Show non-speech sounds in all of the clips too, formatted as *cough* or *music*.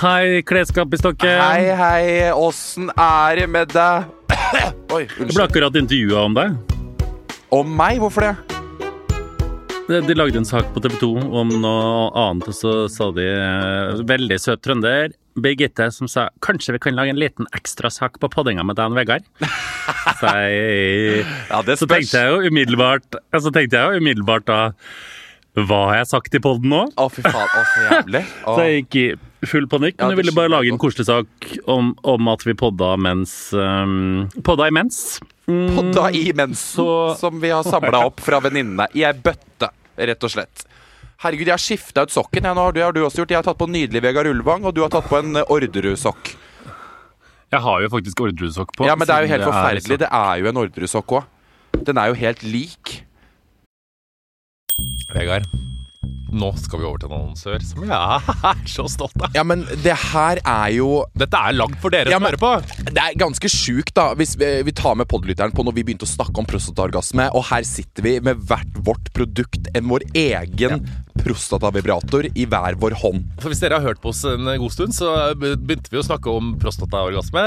Hei, klesskap i stokken. Hei, hei, åssen er det med deg? *coughs* Oi, Jeg ble akkurat intervjua om deg. Om meg? Hvorfor det? De de lagde en sak på TV 2 om noe annet, og så sa de eh, Veldig søt trønder. Birgitte som sa kanskje vi kan lage en liten ekstrasak på poddinga med Dan Vegard. *laughs* Så, jeg, Ja, det så tenkte jeg jo umiddelbart Så tenkte jeg jo umiddelbart da Hva har jeg sagt i podden nå? Å, fy faen. Å, så jævlig. *laughs* Å. Så jeg gikk i full panikk. Ja, Men jeg det ville bare lage en koselig sak om, om at vi podda mens um, Podda imens. Mm, Podda imens, Så- som vi har samla opp fra venninnene i ei bøtte, rett og slett. Herregud, jeg har skifta ut sokken. Jeg, nå har du, har du også gjort. Jeg har tatt på nydelig Vegard Ulvang, og du har tatt på en eh, Orderud-sokk. Jeg har jo faktisk Orderud-sokk på. Ja, men det er jo helt det forferdelig. Er Det er jo en Orderud-sokk òg. Den er jo helt lik. Vegard, nå skal vi over til en annonsør som jeg er så stolt av. Ja, men det her er jo Dette er lagd for dere Ja, som hører på. Det er ganske sjukt, da, hvis vi, vi tar med podlytteren på når vi begynte å snakke om prostataorgasme, og her sitter vi med hvert vårt produkt, en vår egen prostatavibrator i hver vår hånd. For Hvis dere har hørt på oss en god stund, så begynte vi å snakke om prostataorgasme.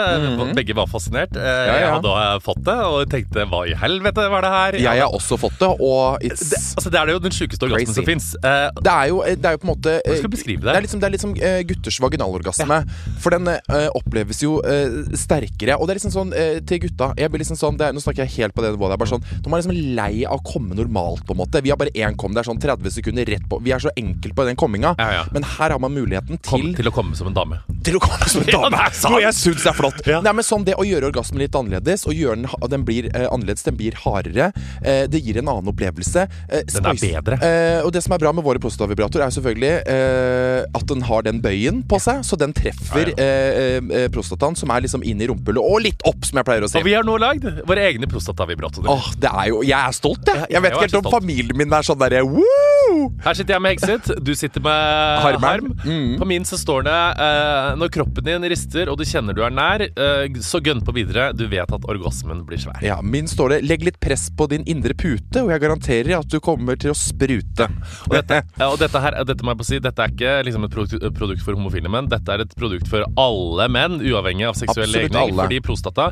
Begge var fascinert. Eh, ja. Jeg hadde eh, fått det og tenkte hva i helvete var det her? Jeg har også fått det, og it's det, altså, det er jo den sjukeste orgasmen som fins. Eh, det er, jo, det er jo på en måte Hvordan skal du beskrive det? Det er liksom, det er liksom eh, gutters vaginalorgasme. For den uh, oppleves jo uh, sterkere. Og det er liksom sånn uh, til gutta jeg blir liksom sånn, det er, Nå snakker jeg helt på det nivået. Sånn De er liksom lei av å komme normalt, på en måte. Vi har bare én kom. Det er sånn 30 sekunder rett på. Vi er så enkle på den komminga. Ja, ja. Men her har man muligheten kom til til å komme som en dame. Til å komme som en *laughs* dame. Ja. Noe jeg syns er flott. Ja. Nei, men sånn Det å gjøre orgasmen litt annerledes, og gjøre den, den blir eh, annerledes, den blir hardere, eh, det gir en annen opplevelse. Eh, Den er bedre. Eh, og det som er bra med våre prostatavibratorer, er selvfølgelig eh, at den har den bøyen på seg, så den treffer Ja, eh, prostataen, som er liksom inn i rumpehullet, og litt opp, som jeg pleier å si. Og vi har nå lagd våre egne prostatavibratorer. Åh, det er jo Jeg er stolt, jeg. Jeg vet ikke helt om stolt. familien min er sånn derre woo! Her sitter jeg med Hekset, du sitter med. Harm. Mm. På min så står det Når kroppen din rister og du kjenner du er nær, eh, så gønn på videre. Du vet at orgasmen blir svær. Ja, Min står det 'legg litt press på din indre pute', og jeg garanterer at du kommer til å sprute. Og dette, ja, og dette her, dette må jeg på si Dette er ikke liksom et produkt, produkt for homofile menn. Dette er et produkt for alle menn, uavhengig av seksuell legning. Fordi prostata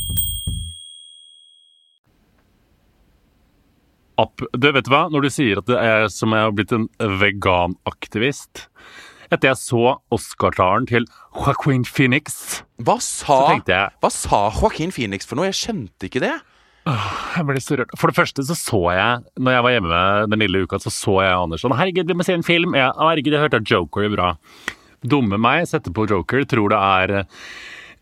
App. Du vet hva, når du sier at det er som jeg har blitt en veganaktivist Etter jeg så Oscar-talen til Joaquin Phoenix, Hva så sa, tenkte jeg hva sa Joaquin Phoenix for noe? Jeg skjønte ikke det. Jeg ble så rørt. For det første så så jeg, når jeg var hjemme den lille uka, så så jeg Anders sånn Herregud, vi må se en film. Jeg, herregud, jeg hørte at Joker gjør bra. Dumme meg, setter på Joker, tror det er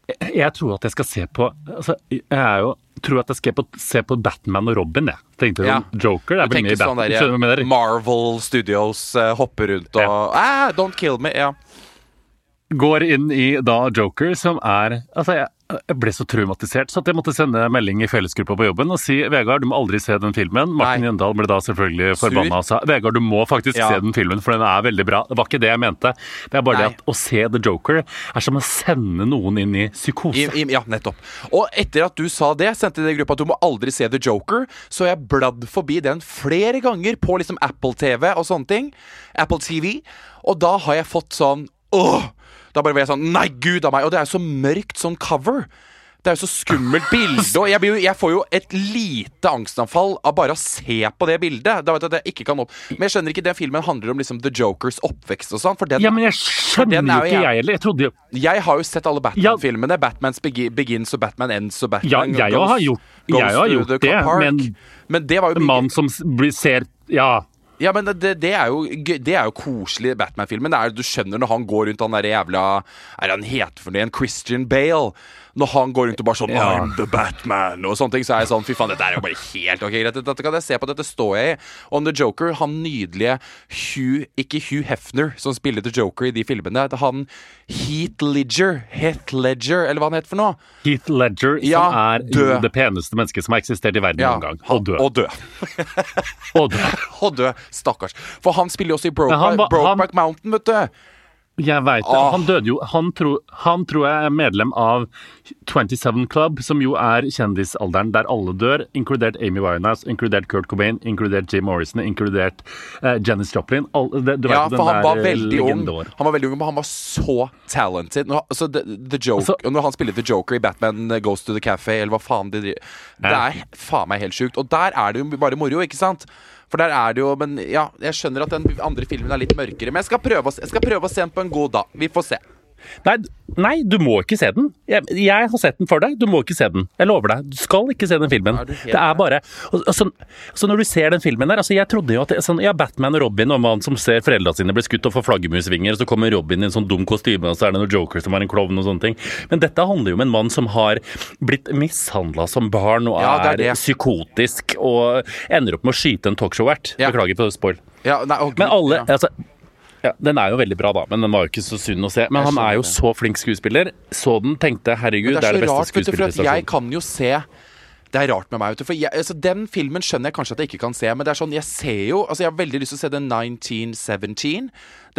jeg, jeg tror at jeg skal se på altså, Jeg er jo tror at jeg skal på, se på Batman og Robin, jeg. Tenkte Ja. sånn, Joker er vel med i sånn Batman. Hva der? Marvel Studios uh, hopper rundt og ah, Don't kill me. Ja. Går inn i da Joker, som er Altså, jeg, jeg ble så traumatisert så at jeg måtte sende melding i fellesgruppa på jobben og si Vegard, du må aldri se den filmen. Martin Nei. Jøndal ble da selvfølgelig forbanna og sa Vegard, du må faktisk Ja. se den filmen, for den er veldig bra. Det var ikke det jeg mente. Det er bare Nei. det at å se The Joker er som å sende noen inn i psykose. I, i, ja, nettopp. Og etter at du sa det, sendte det i gruppa at du må aldri se The Joker, så jeg bladd forbi den flere ganger på liksom Apple TV og sånne ting. Apple TV. Og da har jeg fått sånn Åh! Da bare var jeg sånn Nei, gud a meg! Og det er jo så mørkt sånn cover. Det er jo så skummelt bilde, og jeg, blir jo, jeg får jo et lite angstanfall av bare å se på det bildet. Da vet jeg at jeg ikke kan opp Men jeg skjønner ikke, den filmen handler om liksom The Jokers oppvekst og sånn. Ja, men jeg skjønner jo ikke jeg- heller. Jeg trodde jo jeg har jo sett alle Batman-filmene. Ja. Batmans Begins og Batman Ends og Batman Ja, jeg Goes- har gjort- Goes jeg har gjort det, men- men det var jo en mann som blir, ser Ja. Ja, men det, det er jo Det er jo koselig, Batman-filmen. Du skjønner når han går rundt han der jævla Er han het for noe igjen? Christian Bale. Når han går rundt og bare sånn Ja. I'm the Batman og sånne ting, så er jeg sånn Fy faen, dette er jo bare helt ok. Greit, dette kan jeg se på, dette står jeg i. Og The Joker, han nydelige Hugh Ikke Hugh Hefner, som spiller The Joker i de filmene. Det er han Heath Ledger. Heath Ledger, eller hva han heter for noe. Heath Ledger, Ja, som er død. det peneste mennesket som har eksistert i verden Ja, noen gang. Og død. Og død. *laughs* Og død. Stakkars. For han spiller jo også i Brokeback Broke Mountain, vet du. Jeg veit det. Han døde jo han, tro, han tror jeg er medlem av 27 Club, som jo er kjendisalderen der alle dør, inkludert Amy Winehouse, inkludert Kurt Cobain, inkludert Jim Morrison, inkludert uh, Janis Joplin. All, det, Ja, for han var eh, veldig ung. Han var veldig ung, Men han var så talented. Når, altså, the, the joke, Altså- når han spiller The Joker i Batman Goes to the Cafe, eller hva faen de driver Det er faen meg helt sjukt. Og der er det jo bare moro, ikke sant? For der er det jo Men ja, jeg skjønner at den andre filmen er litt mørkere. Men jeg skal prøve å, jeg skal prøve å se den på en god dag. Vi får se. Nei, nei, du må ikke se den. Jeg, jeg har sett den for deg, du må ikke se den. Jeg lover deg. Du skal ikke se den filmen. Er Det er bare altså, sånn, så Når du ser den filmen der altså Jeg trodde jo at sånn, ja, Batman og Robin en mann som ser foreldrene sine bli skutt og får flaggermusvinger, så kommer Robin i en sånn dum kostyme, og så er det noen Joker som er en klovn og sånne ting. Men dette handler jo om en mann som har blitt mishandla som barn og Ja, er er, psykotisk og ender opp med å skyte en talkshow-vert. Ja. Beklager for spoil. Ja, nei, å, Men alle altså, ja, Den er jo veldig bra, da, men den var jo ikke så sunn å se. Men han er jo så flink skuespiller. Så den, tenkte herregud, Men det er det beste skuespillerprestasjonen. jeg kan jo se det er rart med meg. For jeg, altså, Den filmen skjønner jeg kanskje at jeg ikke kan se, men det er sånn, jeg ser jo Altså, jeg har veldig lyst til å se den 1917.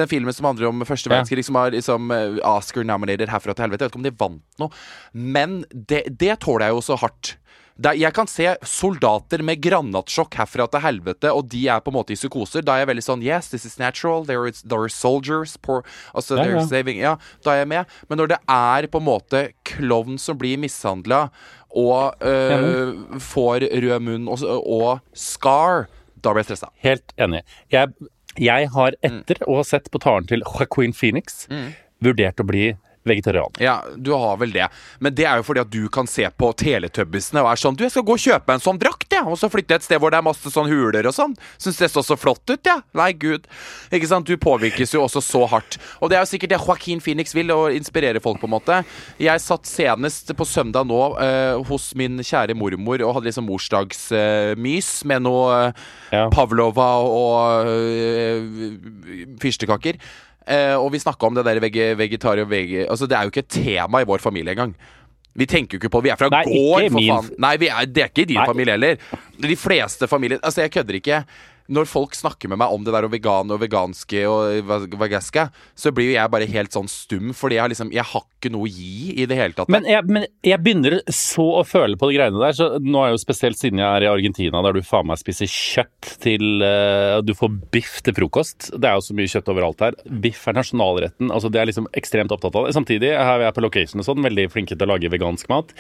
Den filmen som handler om første Ja. verdenskrig, som har liksom Oscar-nominated herfra til helvete. Jeg vet ikke om de vant noe, men det, det tåler jeg jo så hardt. Det, jeg kan se soldater med granatsjokk herfra til helvete, og de er på en måte i psykoser. Da er jeg veldig sånn Yes, this is natural. There, is, there are soldiers. Poor, altså, Ja, ja. saving Ja, da er jeg med. Men når det er på en måte klovn som blir mishandla, og øh, får rød munn og, og scar, da blir jeg stressa. Helt enig. Jeg, jeg har, etter å ha sett på talen til Joaquin Phoenix, vurdert å bli vegetarianer. Ja, du har vel det. Men det er jo fordi at du kan se på Teletubbisene og er sånn Du, jeg skal gå og kjøpe en sånn drakt, jeg. Og så flytte et sted hvor det er masse sånn huler og sånn. Syns det så så flott ut, jeg. Ja. Nei, gud. Ikke sant. Du påvirkes jo også så hardt. Og det er jo sikkert det Joaquin Phoenix vil, å inspirere folk, på en måte. Jeg satt senest på søndag nå eh, hos min kjære mormor og hadde liksom morsdagsmys med noe eh, Ja. Pavlova og uh, fyrstekaker. Eh, og vi snakka om det der veg vegetar og veg... Altså, det er jo ikke et tema i vår familie engang. Vi tenker jo ikke på. Vi er fra Nei, gård, for faen. Nei, vi er, det er ikke i din Nei. familie heller. De fleste familier Altså, jeg kødder ikke. Når folk snakker med meg om det der og vegan og veganske og va- vagaske, så blir jo jeg bare helt sånn stum, fordi jeg har liksom Jeg har ikke noe å gi i det hele tatt. Men jeg, men jeg begynner så å føle på de greiene der. Så nå er jo spesielt siden jeg er i Argentina, der du faen meg spiser kjøtt til uh, Du får biff til frokost. Det er jo så mye kjøtt overalt her. Biff er nasjonalretten. altså Det er liksom ekstremt opptatt av det. Samtidig her er på location og sånn, veldig flinke til å lage vegansk mat.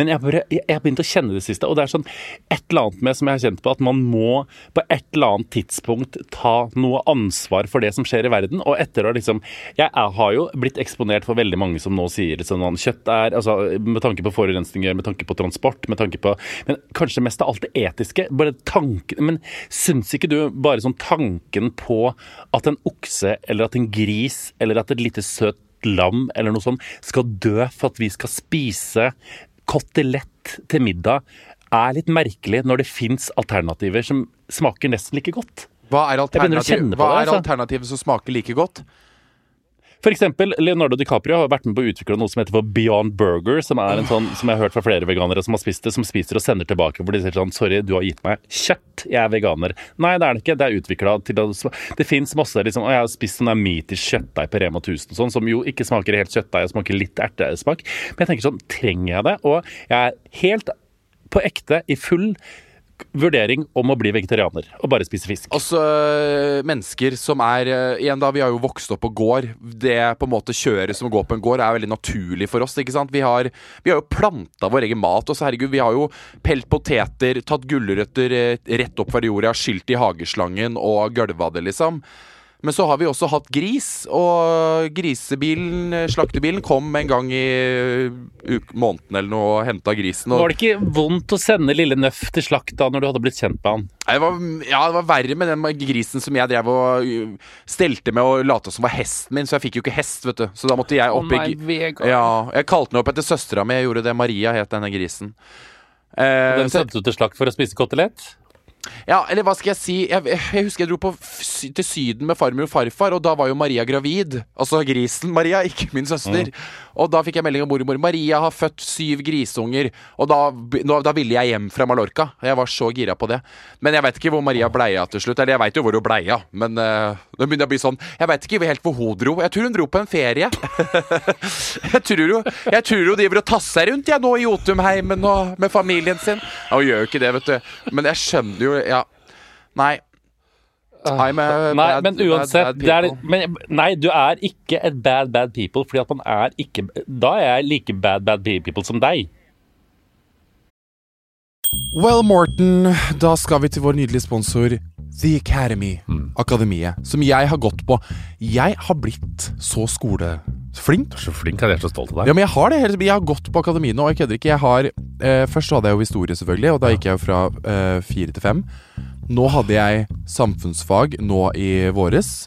Men jeg, jeg, jeg har begynt å kjenne det siste, og det er sånn et eller annet med som jeg har kjent på, at man må på et eller annet tidspunkt ta noe ansvar for det som skjer i verden. Og etter å liksom Jeg har jo blitt eksponert for veldig mange som nå sier sånn at kjøtt er altså Med tanke på forurensninger, med tanke på transport, med tanke på Men kanskje mest av alt det etiske. Bare tanken Men syns ikke du bare sånn tanken på at en okse eller at en gris eller at et lite søt lam eller noe sånt skal dø for at vi skal spise kotelett til middag, er litt merkelig når det fins alternativer som smaker nesten like godt. hva er, alternativ, hva er altså. alternativet som smaker like godt? For eksempel, Leonardo DiCaprio har vært med på å utvikle noe som heter for Beyond Burger, som er en sånn, som jeg har hørt fra flere veganere som har spist det, som spiser og sender tilbake, hvor de sier sånn Sorry, du har gitt meg kjøtt, jeg er veganer. Nei, det er det ikke. Det er utvikla til Det fins masse liksom Og jeg har spist sånn Meatish kjøttdeig på Rema 1000 og sånn, som jo ikke smaker helt kjøttdeig, og smaker litt ertesmak. Men jeg tenker sånn, trenger jeg det? Og jeg er helt på ekte i full vurdering om å bli vegetarianer og bare spise fisk. Også øh, mennesker som er øh, Igjen da, Vi har jo vokst opp på gård. Det på en måte kjøret som går på en gård, er veldig naturlig for oss. ikke sant? Vi har, vi har jo planta vår egen mat. Også, herregud, vi har jo pelt poteter, tatt gulrøtter øh, rett opp fra jorda, skylt i hageslangen og gølva det, liksom. Men så har vi også hatt gris, og grisebilen, slaktebilen, kom en gang i øh, måneden eller noe og henta grisen. Og Var det ikke vondt å sende lille Nøff til slakt da når du hadde blitt kjent med han? Det var, ja, det var verre med den grisen som jeg drev og stelte med og lata som var hesten min, så jeg fikk jo ikke hest, vet du. Så da måtte jeg opp i oh Ja, jeg kalte den opp etter søstera mi. Jeg gjorde det. Maria het denne grisen. Eh, Den sendte du til slakt for å spise kotelett? Ja, eller hva skal jeg si? Jeg, jeg husker jeg dro på til Syden med farmor og farfar, og da var jo Maria gravid. Altså grisen Maria, ikke min søster. Og da fikk jeg melding av mormor. Maria har født syv grisunger. Og da, da ville jeg hjem fra Mallorca. Jeg var så gira på det. Men jeg vet ikke hvor Maria bleia til slutt. Eller jeg veit jo hvor hun bleia, men uh, det begynner å bli sånn Jeg veit ikke helt hvor hun dro. Jeg tror hun dro på en ferie. *laughs* jeg tror jo Jeg tror hun driver og tasser rundt jeg nå i Jotunheimen og med familien sin. Ja, hun gjør jo ikke det, vet du. Men jeg skjønner jo Ja. Nei. I'm a Nei, bad- men bad- uansett bad det er, men, Nei, du er ikke et bad, bad people, fordi at man er ikke Da er jeg like bad, bad people som deg. Well, Morten, da skal vi til vår nydelige sponsor The Academy, Akademiet, som jeg har gått på. Jeg har blitt så skoleflink. Så flink, jeg er så stolt av deg. Ja, men jeg har det. hele- Jeg har gått på akademiet nå, jeg kødder ikke. Jeg har, eh, først så hadde jeg jo historie, selvfølgelig, og da gikk jeg jo fra eh, fire til fem. Nå hadde jeg samfunnsfag nå i våres,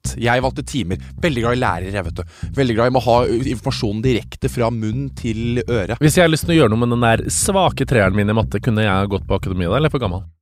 Jeg valgte timer. Veldig glad i lærere, jeg, vet du. Veldig glad i å ha informasjonen direkte fra munn til øre. Hvis jeg har lyst til å gjøre noe med den der svake treeren min i matte, kunne jeg gått på akademiet da, eller for gammel?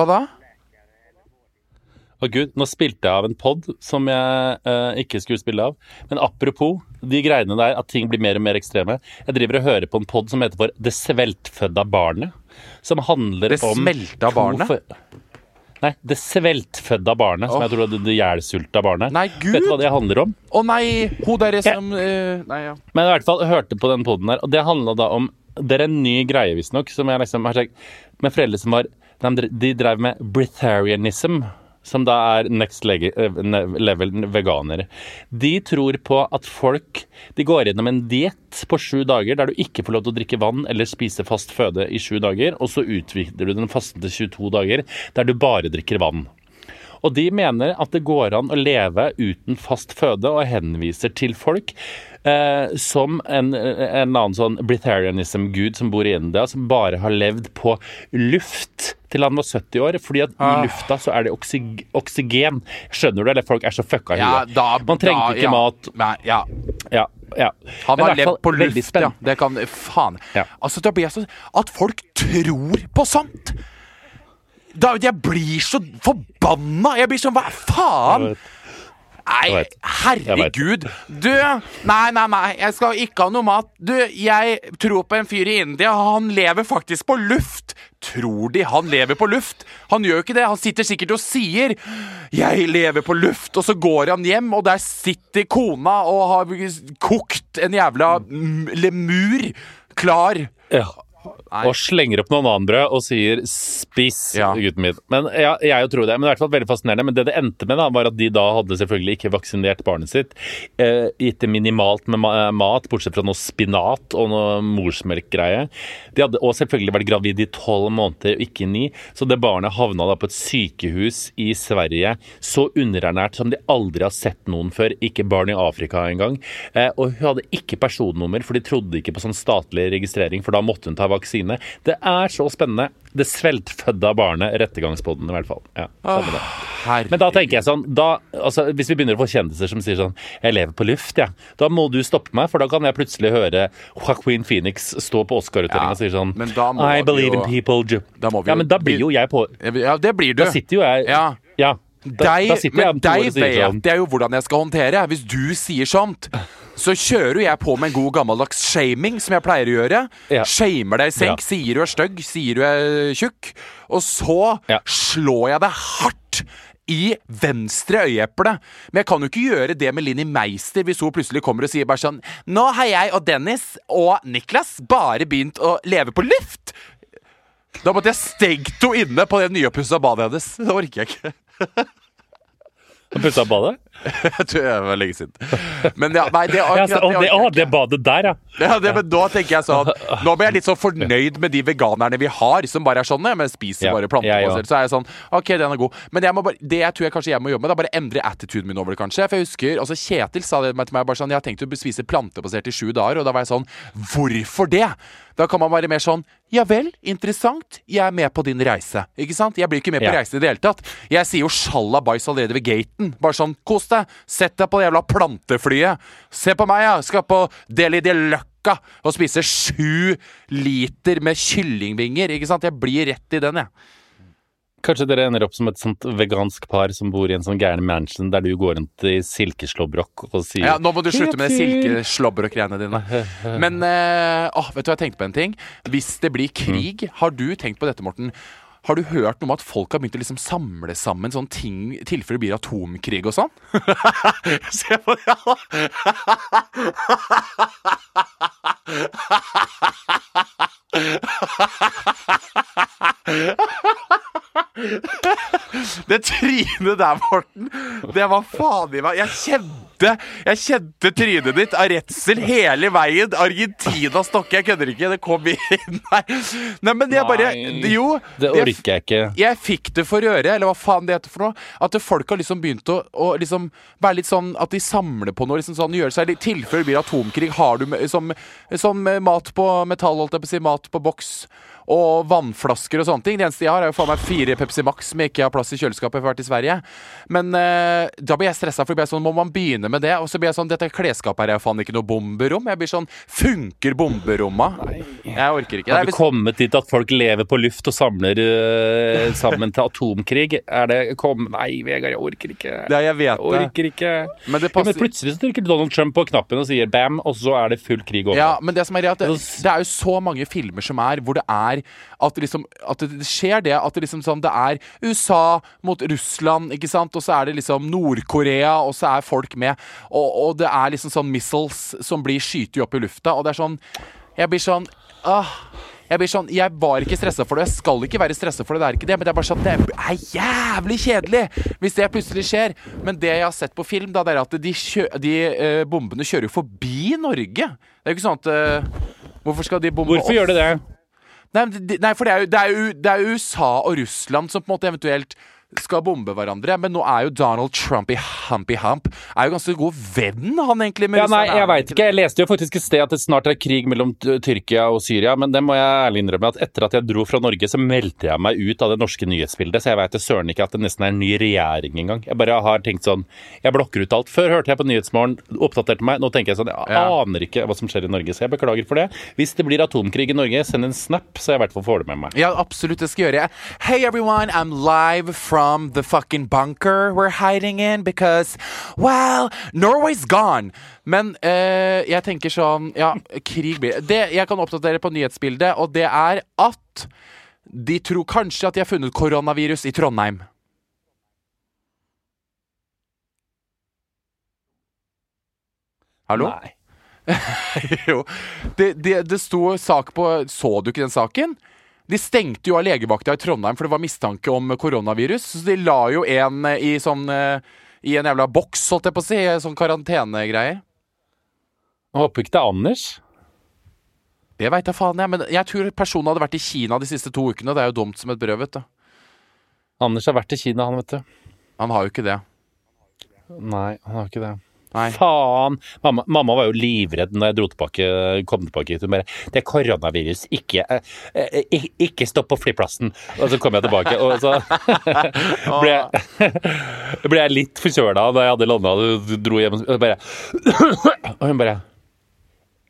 Hva da? Å gud, nå spilte jeg av en pod som jeg eh, ikke skulle spille av. Men apropos de greiene der at ting blir mer og mer ekstreme. Jeg driver og hører på en pod som heter for Det sveltfødda barnet. Som handler Det om smelta to barnet? Nei, Det sveltfødda barnet, som jeg tror er det, det jævsulta barnet. Nei, Gud! Vet du hva det handler om? Å nei! Hun derre som uh, Nei, ja. Men i hvert fall jeg hørte på den poden der, og det handla da om Det er en ny greie, visstnok, som jeg liksom har sagt Med foreldre som var De, de drev med breatharianism. Som da er next eh, level veganere. De tror på at folk De går gjennom en diett på sju dager der du ikke får lov til å drikke vann eller spise fast føde i sju dager, og så utvider du den fasten til 22 dager der du bare drikker vann. Og de mener at det går an å leve uten fast føde, og henviser til folk eh, som en, en annen sånn breatharianism-gud som bor i India, som bare har levd på luft til han var 70 år. Fordi at Ah. i lufta så er det oksyg oksygen. Skjønner du? Eller folk er så fucka i ja huet. Man trengte da, ikke ja. mat. Nei, ja. Ja, ja. Han har levd på luft, ja. Det kan Faen. Ja. Altså, det blir sånn At folk tror på sånt! Da, jeg blir så forbanna! Jeg blir sånn Hva faen? Nei, herregud. Du, nei, nei, nei. Jeg skal ikke ha noe mat. Du, jeg tror på en fyr i India. Han lever faktisk på luft. Tror de han lever på luft? Han gjør jo ikke det. Han sitter sikkert og sier 'Jeg lever på luft', og så går han hjem, og der sitter kona og har kokt en jævla lemur klar. Ja. Og slenger opp noen ananbrød og sier 'spiss, Ja. gutten min'. Men ja, jeg tror det. Men det er i hvert fall veldig fascinerende. Men det det endte med, da, var at de da hadde selvfølgelig ikke vaksinert barnet sitt. Eh, gitt det minimalt med mat, bortsett fra noe spinat og noe morsmelkgreie. De hadde og selvfølgelig vært gravid i tolv måneder, ikke i ni. Så det barnet havna da på et sykehus i Sverige, så underernært som de aldri har sett noen før. Ikke barn i Afrika engang. Eh, og hun hadde ikke personnummer, for de trodde ikke på sånn statlig registrering, for da måtte hun ta vaksine. Det er så spennende. Det sveltfødda barnet, rettergangspodden i hvert fall. Ja, Åh, Men da tenker jeg sånn da, altså, Hvis vi begynner å få kjendiser som sier sånn 'Jeg lever på luft', ja. Da må du stoppe meg, for da kan jeg plutselig høre Joaquin Phoenix stå på Oscar-utdelinga Ja, og si sånn I believe jo- in people. Da må vi ja, men da blir jo jeg på Ja, det blir du. Da sitter jo jeg Ja. Deg, men deg vet jeg jo hvordan jeg skal håndtere. Hvis du sier sånt, så kjører jeg på med en god gammeldags shaming, som jeg pleier å gjøre. Ja. Shamer deg i senk, Ja. sier du er stygg, sier du er tjukk. Og så Ja. slår jeg deg hardt i venstre øyeeple. Men jeg kan jo ikke gjøre det med Linni Meister hvis hun plutselig kommer og sier bare sånn Nå har jeg og Dennis og Niklas bare begynt å leve på luft. Da måtte jeg stengt henne inne på det nyoppussa badet hennes. Det orker jeg ikke. Og pussa badet? Jeg tror jeg var lenge siden. Men ja, nei, det, er *laughs* akkurat, så, det, å, det badet der, ja. ja, det, men da tenker jeg sånn *laughs* Nå blir jeg litt så fornøyd med de veganerne vi har, som bare er sånn ja, men spiser Ja, bare plantebasert. Så er jeg sånn OK, den er god. Men jeg bare, det jeg tror jeg kanskje jeg må jobbe med, det er bare endre attituden min over det, kanskje. For jeg husker altså Kjetil sa det til meg bare sånn Jeg har tenkt å spise plantebasert i sju dager, og da var jeg sånn Hvorfor det? Da kan man være mer sånn Ja vel, interessant. Jeg er med på din reise. Ikke sant? Jeg blir ikke med på Ja. reisen i det hele tatt. Jeg sier jo sjalabais allerede ved gaten. Bare sånn, kos deg. Sett deg på det jævla planteflyet. Se på meg, jeg skal på Deli de Løkka og spise sju liter med kyllingvinger. Ikke sant? Jeg blir rett i den, jeg. Kanskje dere ender opp som et sånt vegansk par som bor i en sånn gæren mansion der du går rundt i silkeslåbrok og sier Ja, nå må du slutte med de silkeslåbrok-greiene dine. *laughs* Men øh, vet du hva jeg tenkte på en ting? Hvis det blir krig, har du tenkt på dette, Morten? Har du hørt noe om at folk har begynt å liksom samle sammen sånne ting i tilfelle det blir atomkrig og sånn? *laughs* Se på det, Det trynet der, Morten, det var faen meg Jeg kjente Jeg kjente trynet ditt av redsel hele veien. Argentina stokke, jeg kødder ikke. Det kom inn *laughs* her. Nei, men jeg bare Nei, Jo. Det orker jeg ikke. Jeg fikk det for øre, eller hva faen det heter for noe. At folk har liksom begynt å, å liksom være litt sånn At de samler på noe. liksom sånn, Gjør seg i tilfelle det blir atomkrig. Har du sånn som, som mat på metall, holdt jeg på å si, mat på boks og vannflasker og sånne ting. Det eneste jeg har, er jo faen meg fire Pepsi Max som jeg ikke har plass i kjøleskapet. Jeg har vært i Sverige. Men eh, da blir jeg stressa, for jeg blir sånn, må man begynne med det? Og så blir jeg sånn Dette klesskapet her er faen ikke noe bomberom. Jeg blir sånn Funker bomberomma? Jeg orker ikke. Har vi kommet dit at folk lever på luft og samler uh, sammen til atomkrig? Er det kom... Nei, Vegard, jeg orker ikke. det er, jeg vet Jeg det. orker ikke. Men det Ja, men plutselig så trykker Donald Trump på knappen og sier bam, og så er det full krig over. Ja, men det som er greit at det, det er jo så mange filmer som er hvor det er at det liksom At det skjer det at det liksom sånn Det er USA mot Russland, ikke sant, og så er det liksom Nord-Korea, og så er folk med, og, og det er liksom sånn missiles som blir skytet opp i lufta, og det er sånn Jeg blir sånn Åh. jeg blir sånn, jeg var ikke stressa for det, jeg skal ikke være stressa for det. Det er ikke det, men det er bare sånn, det er jævlig kjedelig hvis det plutselig skjer. Men det jeg har sett på film, da, det er at de, kjø, de uh, bombene kjører jo forbi Norge. Det er jo ikke sånn at uh, Hvorfor skal de bombe Hvorfor gjør de det? Nei, nei, for det er, jo, det, er jo, det er jo USA og Russland som på en måte eventuelt skal bombe hverandre. Men nå er jo Donald Trump i Humpy Hump Er jo ganske god venn, han egentlig. Med Ja, nei, jeg veit ikke. Jeg leste jo faktisk et sted at det snart er krig mellom Tyrkia og Syria, men det må jeg ærlig innrømme at etter at jeg dro fra Norge, så meldte jeg meg ut av det norske nyhetsbildet, så jeg veit søren ikke at det nesten er en ny regjering engang. Jeg bare har tenkt sånn Jeg blokker ut alt. Før hørte jeg på Nyhetsmorgen, oppdaterte meg. Nå tenker jeg sånn Jeg aner ikke hva som skjer i Norge, så jeg beklager for det. Hvis det blir atomkrig i Norge, send en snap, så jeg i hvert fall får det med meg. Ja, absolutt. Det skal jeg gjøre. Hey everyone, I'm live from from the fucking bunker we're hiding in because, well, Norway's gone. Men eh, jeg tenker sånn Ja, krig blir det. Jeg kan oppdatere på nyhetsbildet, og det er at de tror kanskje at de har funnet koronavirus i Trondheim. Hallo? Nei. *laughs* jo. Det, det, det sto sak på Så du ikke den saken? De stengte jo av legevakta i Trondheim for det var mistanke om koronavirus. Så de la jo en eh, i sånn eh, I en jævla boks, holdt jeg på å si. Sånn karantenegreie. Håper ikke det er Anders. Det veit jeg faen, jeg. Men jeg tror personen hadde vært i Kina de siste to ukene. Det er jo dumt som et brød, vet du. Anders har vært i Kina, han, vet du. Han har jo ikke det. Nei, han har ikke det. Nei. Faen! Mamma, mamma var jo livredd når jeg dro tilbake, kom tilbake hit. Hun bare 'Det er koronavirus. Ikke, eh, eh, ikke stopp på flyplassen.' Og så kom jeg tilbake, og så *laughs* ble jeg, *laughs* ble jeg litt forkjøla da jeg hadde landa og dro hjem. Og bare *clears throat* Og hun bare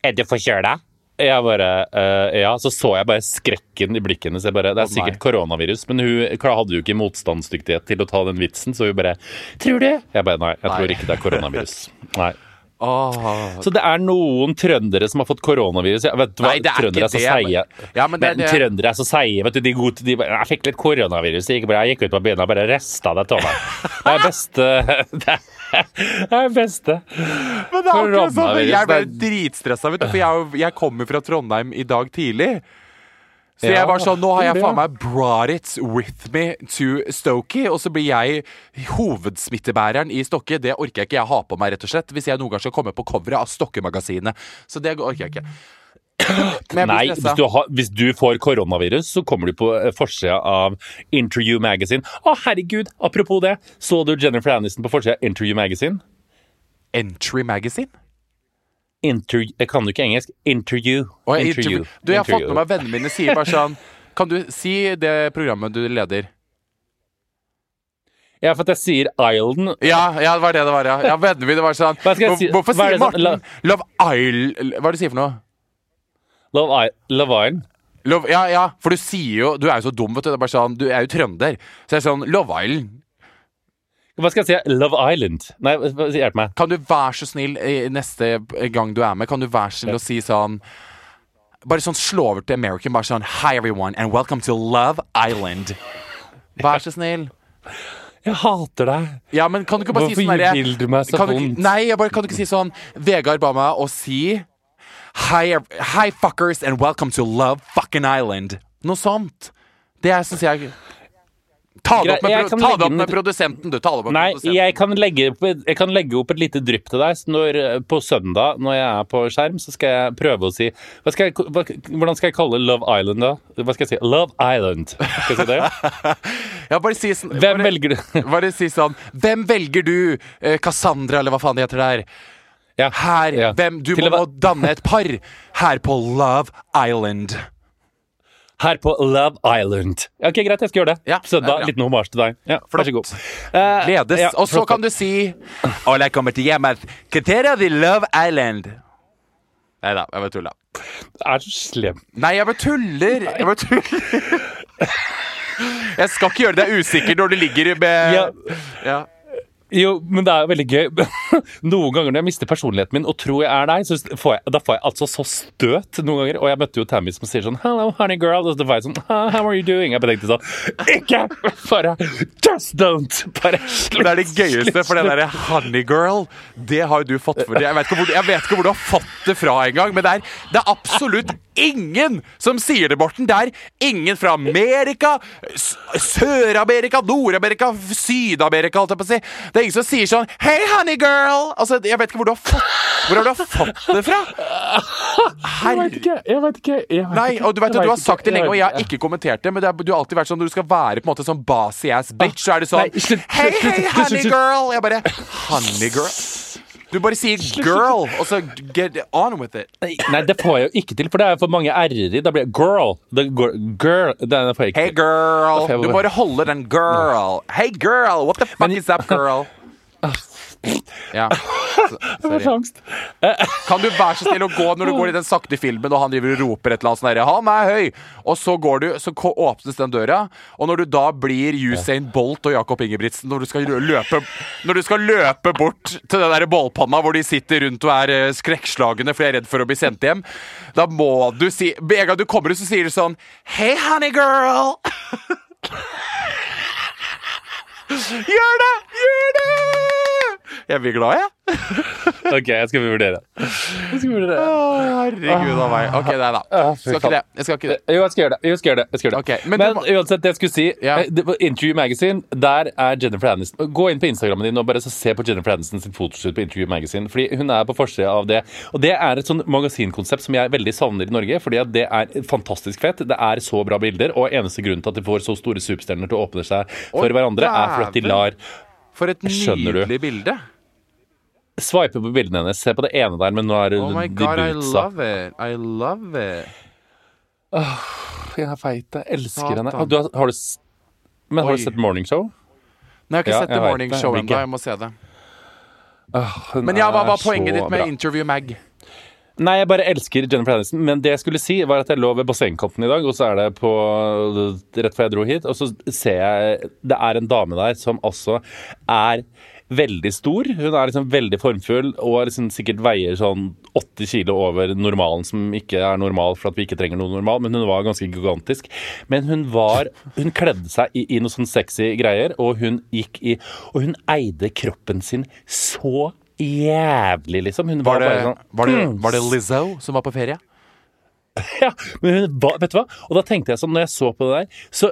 'Er du forkjøla?' Jeg bare uh, Ja. Så så jeg bare skrekken i blikket hennes. Bare, Det er sikkert koronavirus, men hun hadde jo ikke motstandsdyktighet til å ta den vitsen, så hun bare 'Tror du?' Jeg bare Nei, jeg Nei. tror ikke det er koronavirus. *laughs* Nei. Åh. Så det er noen trøndere som har fått koronavirus. Ja, vet du hva? Nei, det er trøndere ikke er så seige. Ja, men det men det- trøndere er så seige. Vet du, de, gode, de 'Jeg fikk litt koronavirus. Det gikk bra. Jeg gikk ut på byen og bare rista det av meg.' Det er beste *laughs* Det er beste. Men det er akkurat sånn, Jeg ble dritstressa, vet du, for jeg, jeg kommer fra Trondheim i dag tidlig. Så Ja, jeg var sånn, Nå har jeg faen meg brought it with me to Stokey, og så blir jeg hovedsmittebæreren i Stokke. Det orker jeg ikke jeg ha på meg, rett og slett, hvis jeg noen gang skal komme på coveret av Stokke-magasinet. Så det orker jeg ikke. *clears throat* Men jeg Nei, hvis du, har, hvis du får koronavirus, så kommer du på eh, forsida av Interview Magazine. Å, herregud! Apropos det, så du Jennifer Aniston på forsida av Interview Magazine? Entry Magazine? Inter, jeg kan jo ikke engelsk. Interview. Oh, jeg, Interview. interview. Du, jeg har fått med meg vennene mine sier bare sånn *laughs* Kan du si det programmet du leder? Ja, for at jeg sier Island. Ja, ja, det var det det var, ja. ja vennene mine var sånn *laughs* Hva skal jeg si? Hvorfor er sier Morten sånn- Love Isle Hva er det du sier for noe? Love, I, Love Island. Love, ja, ja, for du sier jo Du er jo så dum, vet du. Det er bare sånn, du er jo trønder. Så jeg er sånn Love Island. Hva skal jeg si? Love Island. Nei, hjelp meg. Kan du være så snill neste gang du er med, kan du være så snill å si sånn Bare sånn slå over til American. Bare sånn Hi everyone and welcome to Love Island. Vær så snill. Jeg hater deg. Ja, men kan du ikke bare si sånn Hvorfor vil du meg så vondt? Nei, jeg bare, kan du ikke si sånn Vegard ba meg å si hi, hi fuckers and welcome to Love fucking Island. Noe sånt. Det syns jeg Ta det opp med, pro ta det opp den- med produsenten, du. Ta det opp med Nei, produsenten. jeg kan, legge, jeg kan legge opp et lite drypp til deg. Når, på søndag, når jeg er på skjerm, så skal jeg prøve å si skal jeg, hva, Hvordan skal jeg kalle Love Island, da? Hva skal jeg si? Love Island. Skal jeg si det? *laughs* Ja, bare si sånn Hvem bare, velger du? *laughs* Bare si sånn Hvem velger du, eh, Cassandra, eller hva faen det heter der? Ja. Her, Ja. hvem, Du må, må danne et par her på Love Island. Her på Love Island. Ok, Greit, jeg skal gjøre det. Ja, Søndag, liten hommage til deg. Ja. Vær så god. Eh, Gledes. ja, og så kan du si Alle kommer til hjemmet Kriteria di Love Island. Nei da, jeg bare tulla. Det er så slem. Nei, jeg bare tuller. Jeg bare tuller. *laughs* Jeg skal ikke gjøre deg usikker når du ligger med Ja. Jo, men det er jo veldig gøy. *laughs* Noen ganger når jeg mister personligheten min og tror jeg er deg, så får jeg, da får jeg altså så støt noen ganger. Og jeg møtte jo Tammy som sier sånn 'Hello, honey girl'. Og så var jeg sånn «Ah, 'How are you doing?' Jeg tenkte sånn Ikke! Bare Just don't! Bare slutt. Det er det gøyeste, for det derre Honey Girl, det har jo du fått for Jeg vet ikke hvor, jeg vet ikke hvor du har fått det fra engang, men det er, det er absolutt ingen som sier det, Morten. Det er ingen fra Amerika, Sør-Amerika, Nord-Amerika, Syd-Amerika, holdt jeg på å si. Det er ingen som sier sånn Hei, honey girl! Altså, jeg vet ikke hvor du har fått Hvor har du fått det fra? *laughs* Jeg vet ikke. Jeg vet ikke. Jeg vet Nei, og du vet at du har sagt det lenge, og jeg har ikke kommentert det, men det er, du har alltid vært sånn når du skal være på en måte sånn bossy ass bitch, så er det sånn Hei, hei, slutt, slutt, honey girl! Jeg bare Honey girl? Du bare sier girl, og så get on with it. Nei, det får jeg jo ikke til, for det er for mange r-er i. Da blir det girl. The girl, girl. Det får jeg ikke Hey girl. Du bare- bare holder den girl. Hey girl, what the fuck Men- is up, girl? *laughs* Ja. *laughs* Jeg får angst. Kan du være så snill å gå når du går i den sakte filmen og han driver og roper et eller annet sånn derre 'Han er høy!' Og så går du, så åpnes den døra, og når du da blir Usain Bolt og Jakob Ingebrigtsen når du skal løpe du skal løpe bort til den der bålpanna hvor de sitter rundt og er eh, skrekkslagne fordi de er redd for å bli sendt hjem, da må du si Med en gang du kommer ut, så sier du sånn 'Hey, honey girl'. *laughs* Gjør det! Gjør det! Jeg blir glad, jeg. *laughs* Ok, jeg skal vurdere. Jeg skal vurdere. Å, herregud av meg. Ok, nei da. Ah, Skal ikke det. Jeg skal ikke det. Jo, jeg skal gjøre det. Jo, jeg skal gjøre det. Jeg skal gjøre det. Okay, men men du må- uansett, det jeg skulle si Ja. eh, Interview Magazine, der er Jennifer Aniston Gå inn på Instagrammen din og bare så se på Jennifer Aniston sin fotoshoot på Interview Magazine. Fordi hun er på forsida av det. Og det er et sånn magasinkonsept som jeg veldig savner i Norge. Fordi at det er fantastisk fett. Det er så bra bilder. Og eneste grunn til at de får så store superstjerner til å åpne seg for Å, hverandre, er for at de lar For et Skjønner du? nydelig bilde. Sveipe på bildene hennes. Se på det ene der, men nå er det Oh my god, I love it. I love it. Jeg er feit. Jeg elsker Satan. henne. Har du, har du, s- men har Oi. du sett Morning Show? Nei, jeg har ikke Ja, sett jeg vet Morning det. Show ennå. Jeg må se det. Hun Men ja, hva er var poenget så ditt med bra. Interview Mag? Nei, jeg bare elsker Jennifer Aniston. Men det jeg skulle si, var at jeg lå ved bassengkanten i dag, og så er det på rett før jeg dro hit, og så ser jeg Det er en dame der som altså er veldig stor. Hun er liksom veldig formfull og liksom sikkert veier sånn 80 kilo over normalen, som ikke er normal for at vi ikke trenger noe normal, men hun var ganske gigantisk. Men hun var Hun kledde seg i, i noe sånn sexy greier, og hun gikk i Og hun eide kroppen sin så jævlig, liksom. Hun Var var, det, sånn var, det, mm, var det Lizzo som var på ferie? *laughs* ja, men hun var, vet du hva? Og da tenkte jeg sånn, når jeg så på det der Så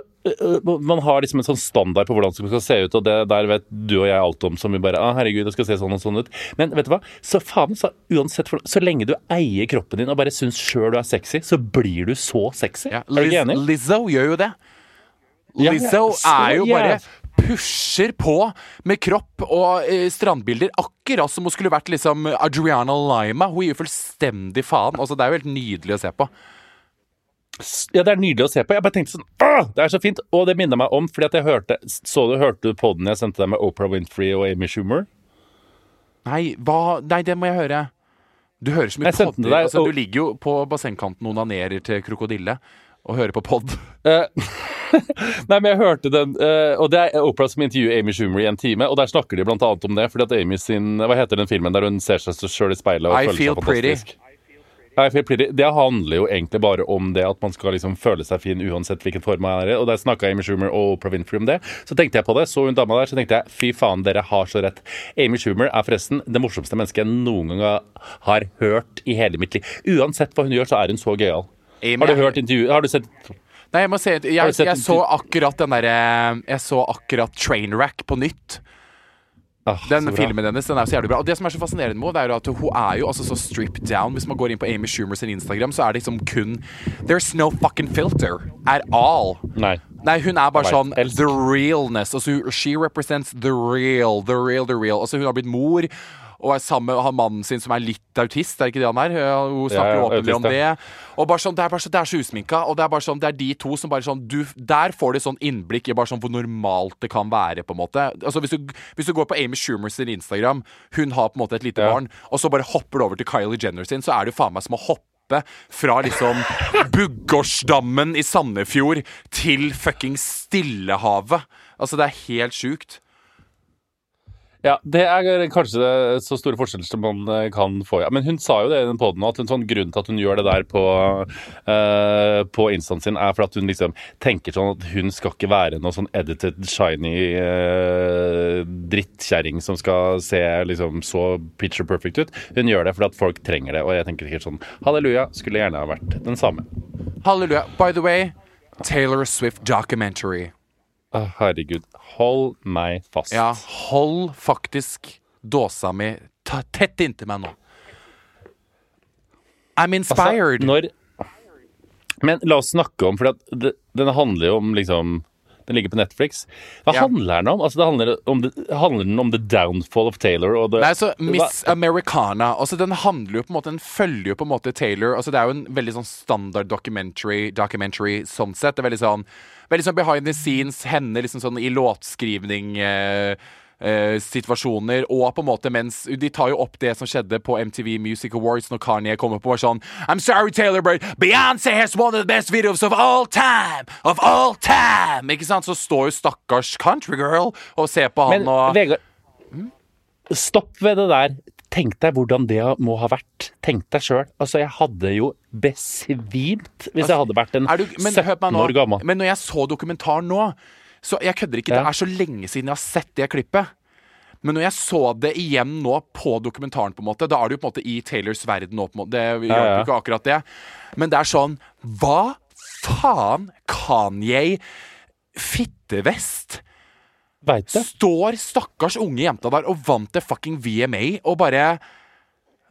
man har liksom en sånn standard på hvordan det skal se ut, og det der vet du og jeg alt om, som vi bare ah, herregud, det skal se sånn og sånn ut. Men vet du hva? Så faen, så uansett for, Så lenge du eier kroppen din og bare syns sjøl du er sexy, så blir du så sexy. Ja, er du ikke enig? Lizzo gjør jo det. Ja, ja, Lizzo er jo bare pusher på med kropp og eh, strandbilder, akkurat som hun skulle vært liksom Adriana Lima. Hun gir jo fullstendig faen. Altså, det er jo helt nydelig å se på. Ja, det er nydelig å se på. Jeg bare tenkte sånn Åh, Det er så fint! Og det minner meg om, fordi at jeg hørte Så du, hørte du podden jeg sendte deg med Oprah Winfrey og Amy Schumer? Nei, hva? Nei, det må jeg høre. Du hører så mye podder. deg, Altså, og- du ligger jo på bassengkanten og onanerer til krokodille og hører på pod. *laughs* Eh, *laughs* Nei, men jeg hørte den eh, Og det er Oprah som intervjuer Amy Schumer i en time, og der snakker de blant annet om det, fordi at Amy sin Hva heter den filmen der hun ser seg sjøl i speilet og I føler seg pretty. fantastisk? I feel pretty. Det handler jo egentlig bare om det at man skal liksom føle seg fin uansett hvilken form man er i. Og der snakka Amy Schumer og Oprah Winfrey om det. Så tenkte jeg på det, så hun dama der, så tenkte jeg fy faen, dere har så rett. Amy Schumer er forresten det morsomste mennesket jeg noen gang har hørt i hele mitt liv. Uansett hva hun gjør, så er hun så gøyal. Har du hørt intervjuet? Har du sett Nei, jeg må si jeg, Jeg, jeg så akkurat den derre Jeg så akkurat Trainwreck på nytt. Ah, Den filmen hennes den er så jævlig bra. Og det som er så fascinerende med henne, er at hun er jo altså så stripped down. Hvis man går inn på Amy Schumer sin Instagram, så er det liksom kun There's no fucking filter at all. Nei. Nei, hun er bare sånn the realness. Altså, she represents the real, the real, the real. Altså, hun har blitt mor. Og er sammen med han mannen sin som er litt autist, er ikke det han er? Hun snakker Ja, åpenlig om det. Og bare sånn, Det er bare så, det er så usminka, og det er bare sånn, det er de to som bare sånn du, Der får du sånn innblikk i bare sånn hvor normalt det kan være, på en måte. Altså Hvis du, hvis du går på Amy Schumer sin Instagram, hun har på en måte et lite Ja. barn, og så bare hopper du over til Kylie Jenner sin, så er det jo faen meg som å hoppe fra liksom *laughs* Buggårdsdammen i Sandefjord til fuckings Stillehavet. Altså, det er helt sjukt. Ja, det er kanskje så store forskjeller som man eh, kan få. Ja. Men hun sa jo det i den poden at en sånn grunn til at hun gjør det der på, uh, på instaen sin, er for at hun liksom tenker sånn at hun skal ikke være noe sånn edited, shiny uh, drittkjerring som skal se liksom så picture perfect ut. Hun gjør det fordi at folk trenger det, og jeg tenker sikkert sånn halleluja, skulle gjerne ha vært den samme. Halleluja. By the way, Taylor Swift documentary. Herregud, hold meg fast. Ja, hold faktisk dåsa mi tett inntil meg nå. I'm inspired. Altså, når, men la oss snakke om For denne det, den handler jo om liksom Den ligger på Netflix. Hva Ja. handler den om? Altså, det handler, om det, handler den om the downfall of Taylor? Og det, Nei, så Miss Hva- Americana altså Den handler jo på en måte Den følger jo på en måte Taylor altså Det er jo en veldig sånn standard documentary, documentary sånn sett. Det er veldig sånn Veldig sånn behind the scenes. Henne liksom sånn i låtskrivning. Eh, eh, situasjoner, og på en måte mens De tar jo opp det som skjedde på MTV Music Awards når Kanye kommer på og sånn I'm sorry, Taylor, but Beyoncé has one of the best videos of all time! Of all time! Ikke sant? Så står jo stakkars country girl og ser på han Men og Vegard, stopp ved det der. Tenk deg hvordan det må ha vært. Tenk deg sjøl. Altså, jeg hadde jo besvimt hvis jeg hadde vært en Er du, men, 17 år gammel. Men når jeg så dokumentaren nå Så jeg kødder ikke, Ja. det er så lenge siden jeg har sett det klippet. Men når jeg så det igjen nå på dokumentaren, på en måte da er det jo på en måte i Taylors verden nå. på en måte Det gjør Ja, ja. ikke akkurat det. Men det er sånn Hva faen, Kanye fittevest? Veit? Står stakkars unge jenta der og vant det fucking VMA og bare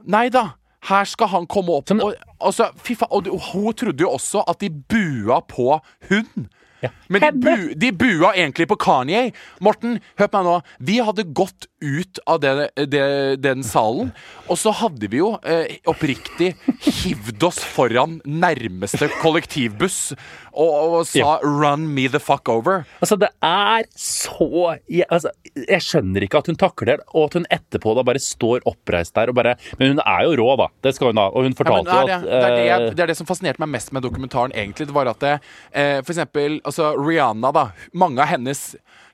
Nei da. Her skal han komme opp Som- og, altså, fy faen, og hun trodde jo også at de bua på hun. Ja. Men de, bu, de bua egentlig på Kanye. Morten, hør på meg nå. Vi hadde gått ut av det, det, den salen, og så hadde vi jo eh, oppriktig hivd oss foran nærmeste kollektivbuss og, og sa Ja. 'run me the fuck over'. Altså, det er så jeg, altså, jeg skjønner ikke at hun takler det, og at hun etterpå da bare står oppreist der og bare Men hun er jo rå, da. Det skal hun ha. Og hun Ja, men fortalte det, er jo det, at det, er det, eh, jeg, det er det som fascinerte meg mest med dokumentaren, egentlig. Det var at det, eh, for eksempel altså Rihanna, da. Mange av hennes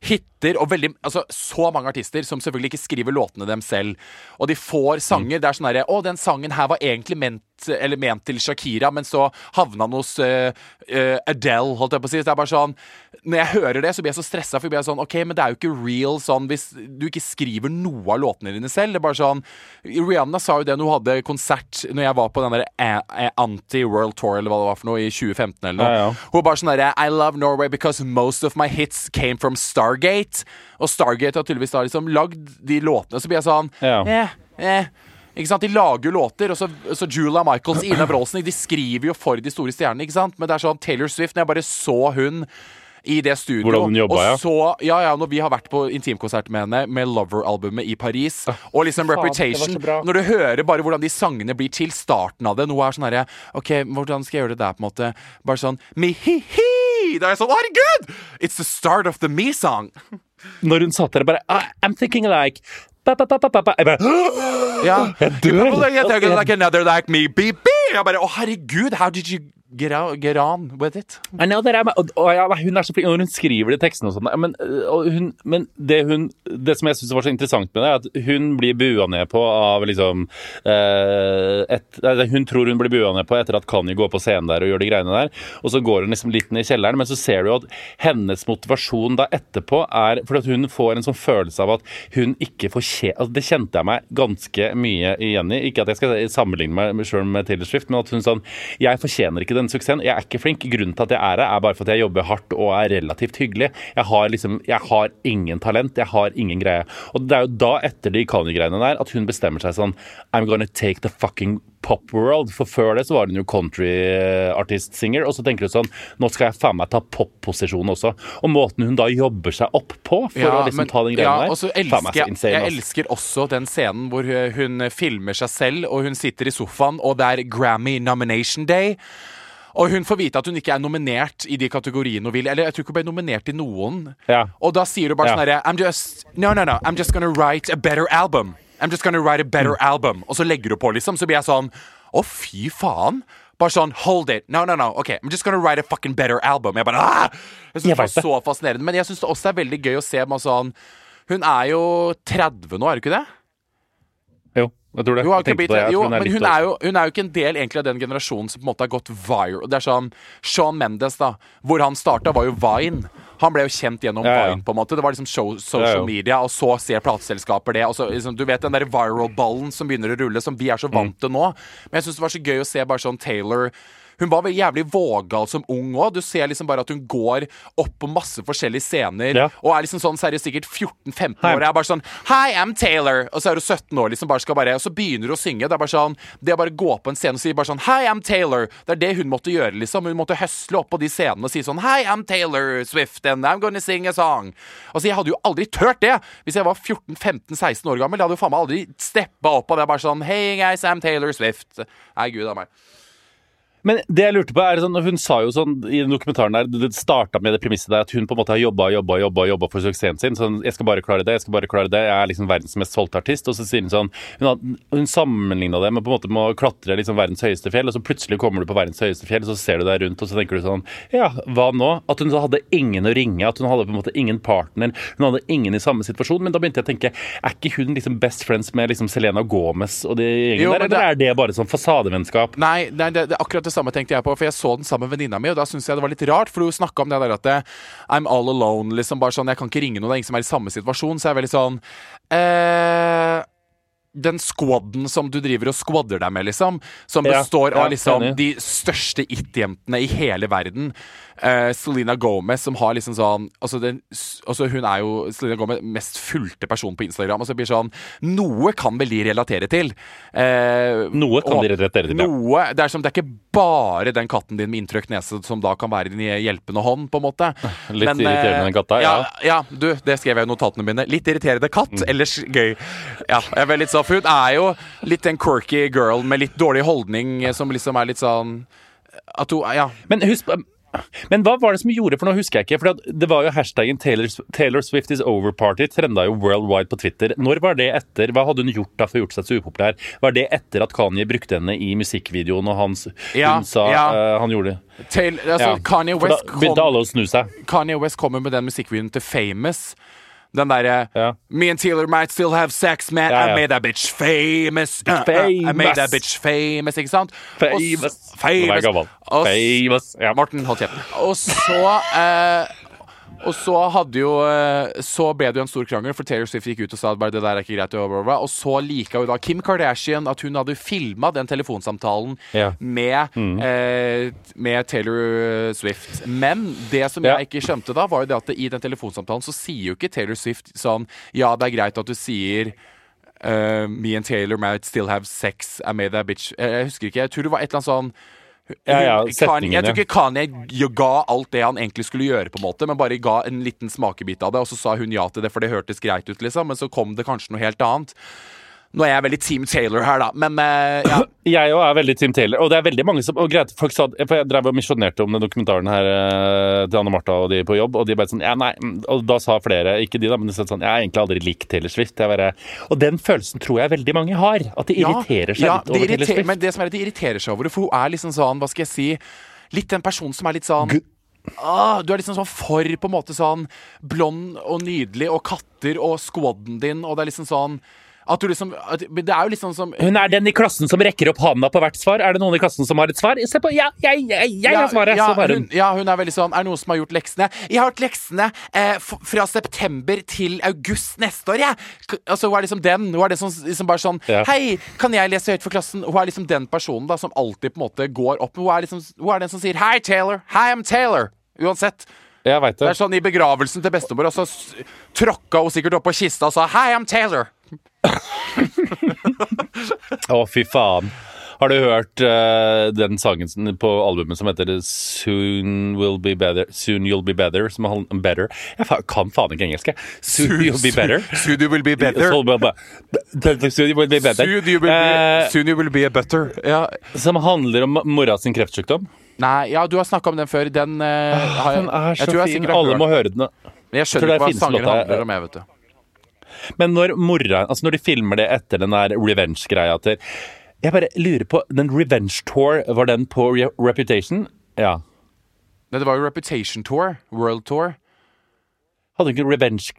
hiter og veldig Altså så mange artister som selvfølgelig ikke skriver låtene dem selv. Og de får sanger. Det er sånn herre Å, den sangen her var egentlig ment eller ment til Shakira, men så havna han hos uh, eh, Adele, holdt jeg på å si. Så det er bare sånn Når jeg hører det, så blir jeg så stressa, for jeg blir sånn OK, men det er jo ikke real sånn hvis du ikke skriver noe av låtene dine selv. Det er bare sånn Rihanna sa jo det når hun hadde konsert Når jeg var på den der A- A- Anti-World Tour, eller hva det var for noe, i 2015 eller noe. Ja, ja. Hun var bare sånn derre I love Norway because most of my hits came from Stargate. Og Stargate har tydeligvis da liksom lagd de låtene. Så blir jeg sånn Ja. eh, eh. Ikke sant? De lager jo låter, og så, så Julia Michaels, Ina Wroldsen De skriver jo for de store stjernene, ikke sant? Men det er sånn Taylor Swift Når jeg bare så hun i det studio. Hvordan hun jobba, ja. så, ja, ja, når vi har vært på intimkonsert med henne med Lover-albumet i Paris, og liksom faen, Reputation. Når du hører bare hvordan de sangene blir til, starten av det Noe er sånn herre OK, hvordan skal jeg gjøre det der, på en måte? Bare sånn Mi-hi-hi! Da er jeg sånn Herregud! It's the start of the me-song. Når hun satt der og bare "Ah, I'm thinking like ba, ba, ba. Jeg bare Ja. Jeg dør. Like, like another like me, beep, beep. Jeg bare Å, herregud, how did you get, Geran with it? I know that I'm, og, og, ja, hun er så flink når hun skriver de tekstene og sånn. Men, øh, hun, men det, hun, det som jeg syns var så interessant med det, er at hun blir bua ned på av liksom eh, et, Hun tror hun blir bua ned på etter at Kanye går på scenen der og gjør de greiene der. Og så går hun liksom litt ned i kjelleren, men så ser du at hennes motivasjon da etterpå er fordi at hun får en sånn følelse av at hun ikke fortjener altså, Det kjente jeg meg ganske mye igjen i. Ikke at jeg skal sammenligne meg sjøl med Taylor Swift, men at hun sånn Jeg fortjener ikke den suksessen. Jeg er ikke flink. Grunnen til at jeg er det, er bare for at jeg jobber hardt og er relativt hyggelig. Jeg har liksom Jeg har ingen talent. Jeg har ingen greie. Og det er jo da, etter de Kanye-greiene der, at hun bestemmer seg sånn I'm gonna take the fucking pop world. For før det så var hun jo country-artist-singer, og så tenker hun sånn Nå skal jeg faen meg ta pop-posisjonen også. Og måten hun da jobber seg opp på for å liksom men- ta den ja, og så der, elsker så jeg, insane. jeg ass. elsker også den scenen hvor uh, hun filmer seg selv, og hun sitter i sofaen, og det er Grammy nomination day. Og hun får vite at hun ikke er nominert i de kategoriene hun vil. Eller jeg tror ikke hun ble nominert i noen. Ja. Og da sier hun bare Ja. sånn herre I'm just No, no, no. I'm just gonna write a better album. I'm just gonna write a better Mm. album. Og så legger hun på, liksom. Så blir jeg sånn Å, fy faen. Bare sånn Hold it. No, no, no. OK, I'm just gonna write a fucking better album. Jeg bare ah! Jeg synes Jeg det var så fascinerende. Men jeg syns det også er veldig gøy å se med sånn Hun er jo 30 nå, er hun ikke det? Jeg tror det. Jo, Jeg det. Jeg jo hun er hun er, jo, hun er jo ikke en del egentlig av den generasjonen som på en måte har gått viral. Det er sånn Sean Mendes, da. Hvor han starta, var jo Vine. Han ble jo kjent gjennom Ja. Vine. på en måte Det var liksom show, social media, og så ser plateselskaper det. Og så, liksom, du vet den der viral-ballen som begynner å rulle, som vi er så Mm. vant til nå. Men jeg syns det var så gøy å se bare sånn Taylor hun var vel jævlig vågal som ung òg. Du ser liksom bare at hun går opp på masse forskjellige scener Ja. og er liksom sånn seriøst sikkert 14-15 Hei. år. Jeg er bare sånn Hi, I'm Taylor. Og så er hun 17 år, liksom bare skal bare Og så begynner hun å synge. Det er bare sånn Det å bare gå på en scene og si bare sånn Hi, I'm Taylor. Det er det hun måtte gjøre, liksom. Hun måtte høsle opp på de scenene og si sånn Hi, I'm Taylor Swift, and I'm gonna sing a song. Altså, jeg hadde jo aldri turt det hvis jeg var 14-15-16 år gammel. Jeg hadde jo faen meg aldri steppa opp av det. Bare sånn Hey guys, I'm Taylor Swift. Nei, gud a meg. Men det jeg lurte på er sånn, hun sa jo sånn i den dokumentaren der, det starta med det premisset der at hun på en måte har jobba jobba, jobba, jobba for suksessen sin. Sånn, jeg skal bare klare det, jeg skal bare klare det. Jeg er liksom verdens mest solgte artist. Og så sier hun sånn Hun, har- hun sammenligna det med på en måte med å klatre liksom verdens høyeste fjell, og så plutselig kommer du på verdens høyeste fjell, så ser du deg rundt, og så tenker du sånn Ja, hva nå? At hun hadde ingen å ringe, at hun hadde på en måte ingen partner, hun hadde ingen i samme situasjon. Men da begynte jeg å tenke, er ikke hun liksom best friends med liksom Selena Gomez og de gjengen der, eller er det bare sånn fasadevennskap? Nei, nei det, det, akkurat det samme tenkte jeg på, for jeg så den sammen med venninna mi, og da syntes jeg det var litt rart, for hun snakka om det der at det, I'm all alone, liksom bare sånn, jeg kan ikke ringe noen, det er ingen som er i samme situasjon, så jeg er veldig sånn eh, den squaden som du driver og squadder deg med, liksom, som består ja, av liksom de største it-jentene i hele verden. uh, Selena Gomez, som har liksom sånn altså, den, altså Hun er jo Selena Gomez mest fulgte person på Instagram. Og så blir sånn Noe kan vel de relatere til? Uh, Noe kan og de relatere til, ja. Noe, det, er som, det er ikke bare den katten din med inntrykt nese som da kan være din hjelpende hånd, på en måte. *laughs* Litt Men, eh, irriterende, den katta, ja. ja. Mm. Ja, du, det skrev jeg i notatene mine. Litt irriterende katt, ellers gøy. Ja, jeg er veldig sånn, Hun er jo litt en quirky girl med litt dårlig holdning, eh, som liksom er litt sånn At hun Ja. Men husk men hva var det som gjorde, for nå husker jeg ikke, for det var jo hashtaggen Taylor, Taylor Swift is over party, trenda jo worldwide på Twitter. Når var det etter, hva hadde hun gjort da for å gjort seg så upopulær? Var det etter at Kanye brukte henne i musikkvideoen, og hans, Ja, hun sa ja. uh, han gjorde Taylor, altså, Ja. Kanye For da West begynte alle å snu seg. Kanye West kommer med den musikkvideoen til Famous. Den derre Ja. Me and Taylor might still have sex, man. Ja, I made that bitch famous. Uh, uh, I made that bitch famous, ikke sant? Famous. Og famous. Famous. Ja. Morten, hold kjeft. Og så eh, Og så hadde jo eh, Så ble det jo en stor krangel, for Taylor Swift gikk ut og sa at bare det der er ikke greit. Og, så lika jo da Kim Kardashian at hun hadde filma den telefonsamtalen Ja. med, eh, med Taylor Swift. Men det som Ja. jeg ikke skjønte da, var jo det at i den telefonsamtalen så sier jo ikke Taylor Swift sånn Ja, det er greit at du sier uh, Me and Taylor might still have sex. I made that bitch Jeg husker ikke. Jeg tror det var et eller annet sånn Ja, ja, setningen, jeg tror ikke Kanye ga alt det han egentlig skulle gjøre, på en måte men bare ga en liten smakebit av det, og så sa hun ja til det, for det hørtes greit ut, liksom. Men så kom det kanskje noe helt annet. Nå er jeg veldig Team Taylor her, da, men eh, ja. *laughs* Jeg òg er veldig Team Taylor, og det er veldig mange som og greit, folk sa, Jeg drev og misjonerte om den dokumentaren her eh, til Anne Martha og de på jobb, og de bare sånn ja, nei, mm, Og da sa flere, ikke de, da, men de sa sånn Jeg har egentlig aldri likt Taylor Swift. Jeg bare, og den følelsen tror jeg veldig mange har. At de irriterer seg ja, litt over Taylor Swift. Men det som er at de irriterer seg over det, for hun er liksom sånn, hva skal jeg si Litt den personen som er litt sånn Ah, du er liksom sånn for på en måte sånn blond og nydelig, og katter og squaden din, og det er liksom sånn at du liksom at, Det er jo liksom som Hun er den i klassen som rekker opp handa på hvert svar. Er det noen i klassen som har et svar? Se på, ja, jeg, jeg, jeg har svaret! ja, så hun, ja, hun er veldig sånn Er det noen som har gjort leksene? Jeg har gjort leksene eh, fra september til august neste år, jeg. Ja. Altså, hun er liksom den. Hun er det som liksom bare sånn Ja. Hei, kan jeg lese høyt for klassen? Hun er liksom den personen da som alltid på en måte går opp. Hun er liksom Hun er den som sier Hei, Taylor. Hei, I'm Taylor. Uansett. Jeg Det det. er sånn i begravelsen til bestemor, så tråkka hun sikkert opp på kista og sa Hei, I'm Taylor. Å, fy faen. Har du hørt uh, den sangen på albumet som heter Soon Will Be Better? Soon You'll Be Better? Som handler better. Jeg fa kan faen ikke engelsk. jeg. Soon You'll Be Better. Soon you will be better. Soon you'll be- you will be better. Soon you will be, Eh, soon you will be a butter. Ja. som handler om mora sin kreftsykdom. Nei, ja, du har snakka om den før. Den uh, har jeg, Den er så jeg jeg fin. Alle må høre den. Jeg skjønner det er ikke hva sanger handler om, jeg, vet du. Men når mora Altså når de filmer det etter den der revenge-greia til Jeg bare lurer på Den revenge tour, var den på Re Reputation? Ja. Nei, det var jo Reputation Tour. World Tour. Hadde hun ikke revenge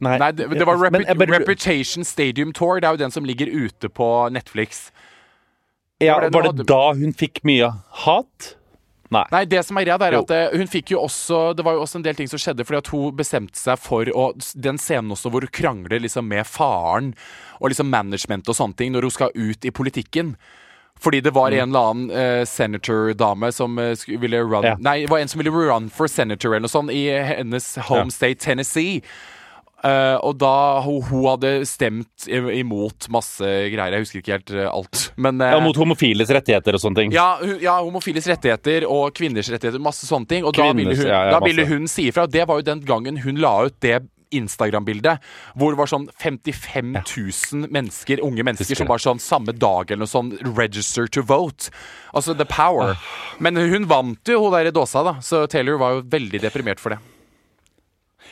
Nei, Nei, det, det var Men Repu jeg bare- Reputation Stadium Tour. Det er jo den som ligger ute på Netflix. ja, var det Var det da hun fikk mye hat? Nei. Nei, det som er greia, er at eh, hun fikk jo også Det var jo også en del ting som skjedde fordi at hun bestemte seg for å Den scenen også hvor hun krangler liksom med faren og liksom management og sånne ting når hun skal ut i politikken. Fordi det Mm. var en eller annen uh, senator-dame som uh, ville run Ja. Nei, det var en som ville run for senator eller noe sånt i hennes home state Tennessee. Eh, og da hun, hun hadde stemt imot masse greier. Jeg husker ikke helt uh, alt. Men uh, Ja, Mot homofiles rettigheter og sånne ting. ja, ja, homofiles rettigheter og kvinners rettigheter, masse sånne ting. Og da ville hun, ja, ja, da ville hun si ifra. Det var jo den gangen hun la ut det Instagram-bildet hvor det var sånn 55 000 mennesker, unge mennesker som var sånn samme dag eller noe sånn register to vote. Altså the power. Men hun vant jo, hun der i dåsa, da. Så Taylor var jo veldig deprimert for det.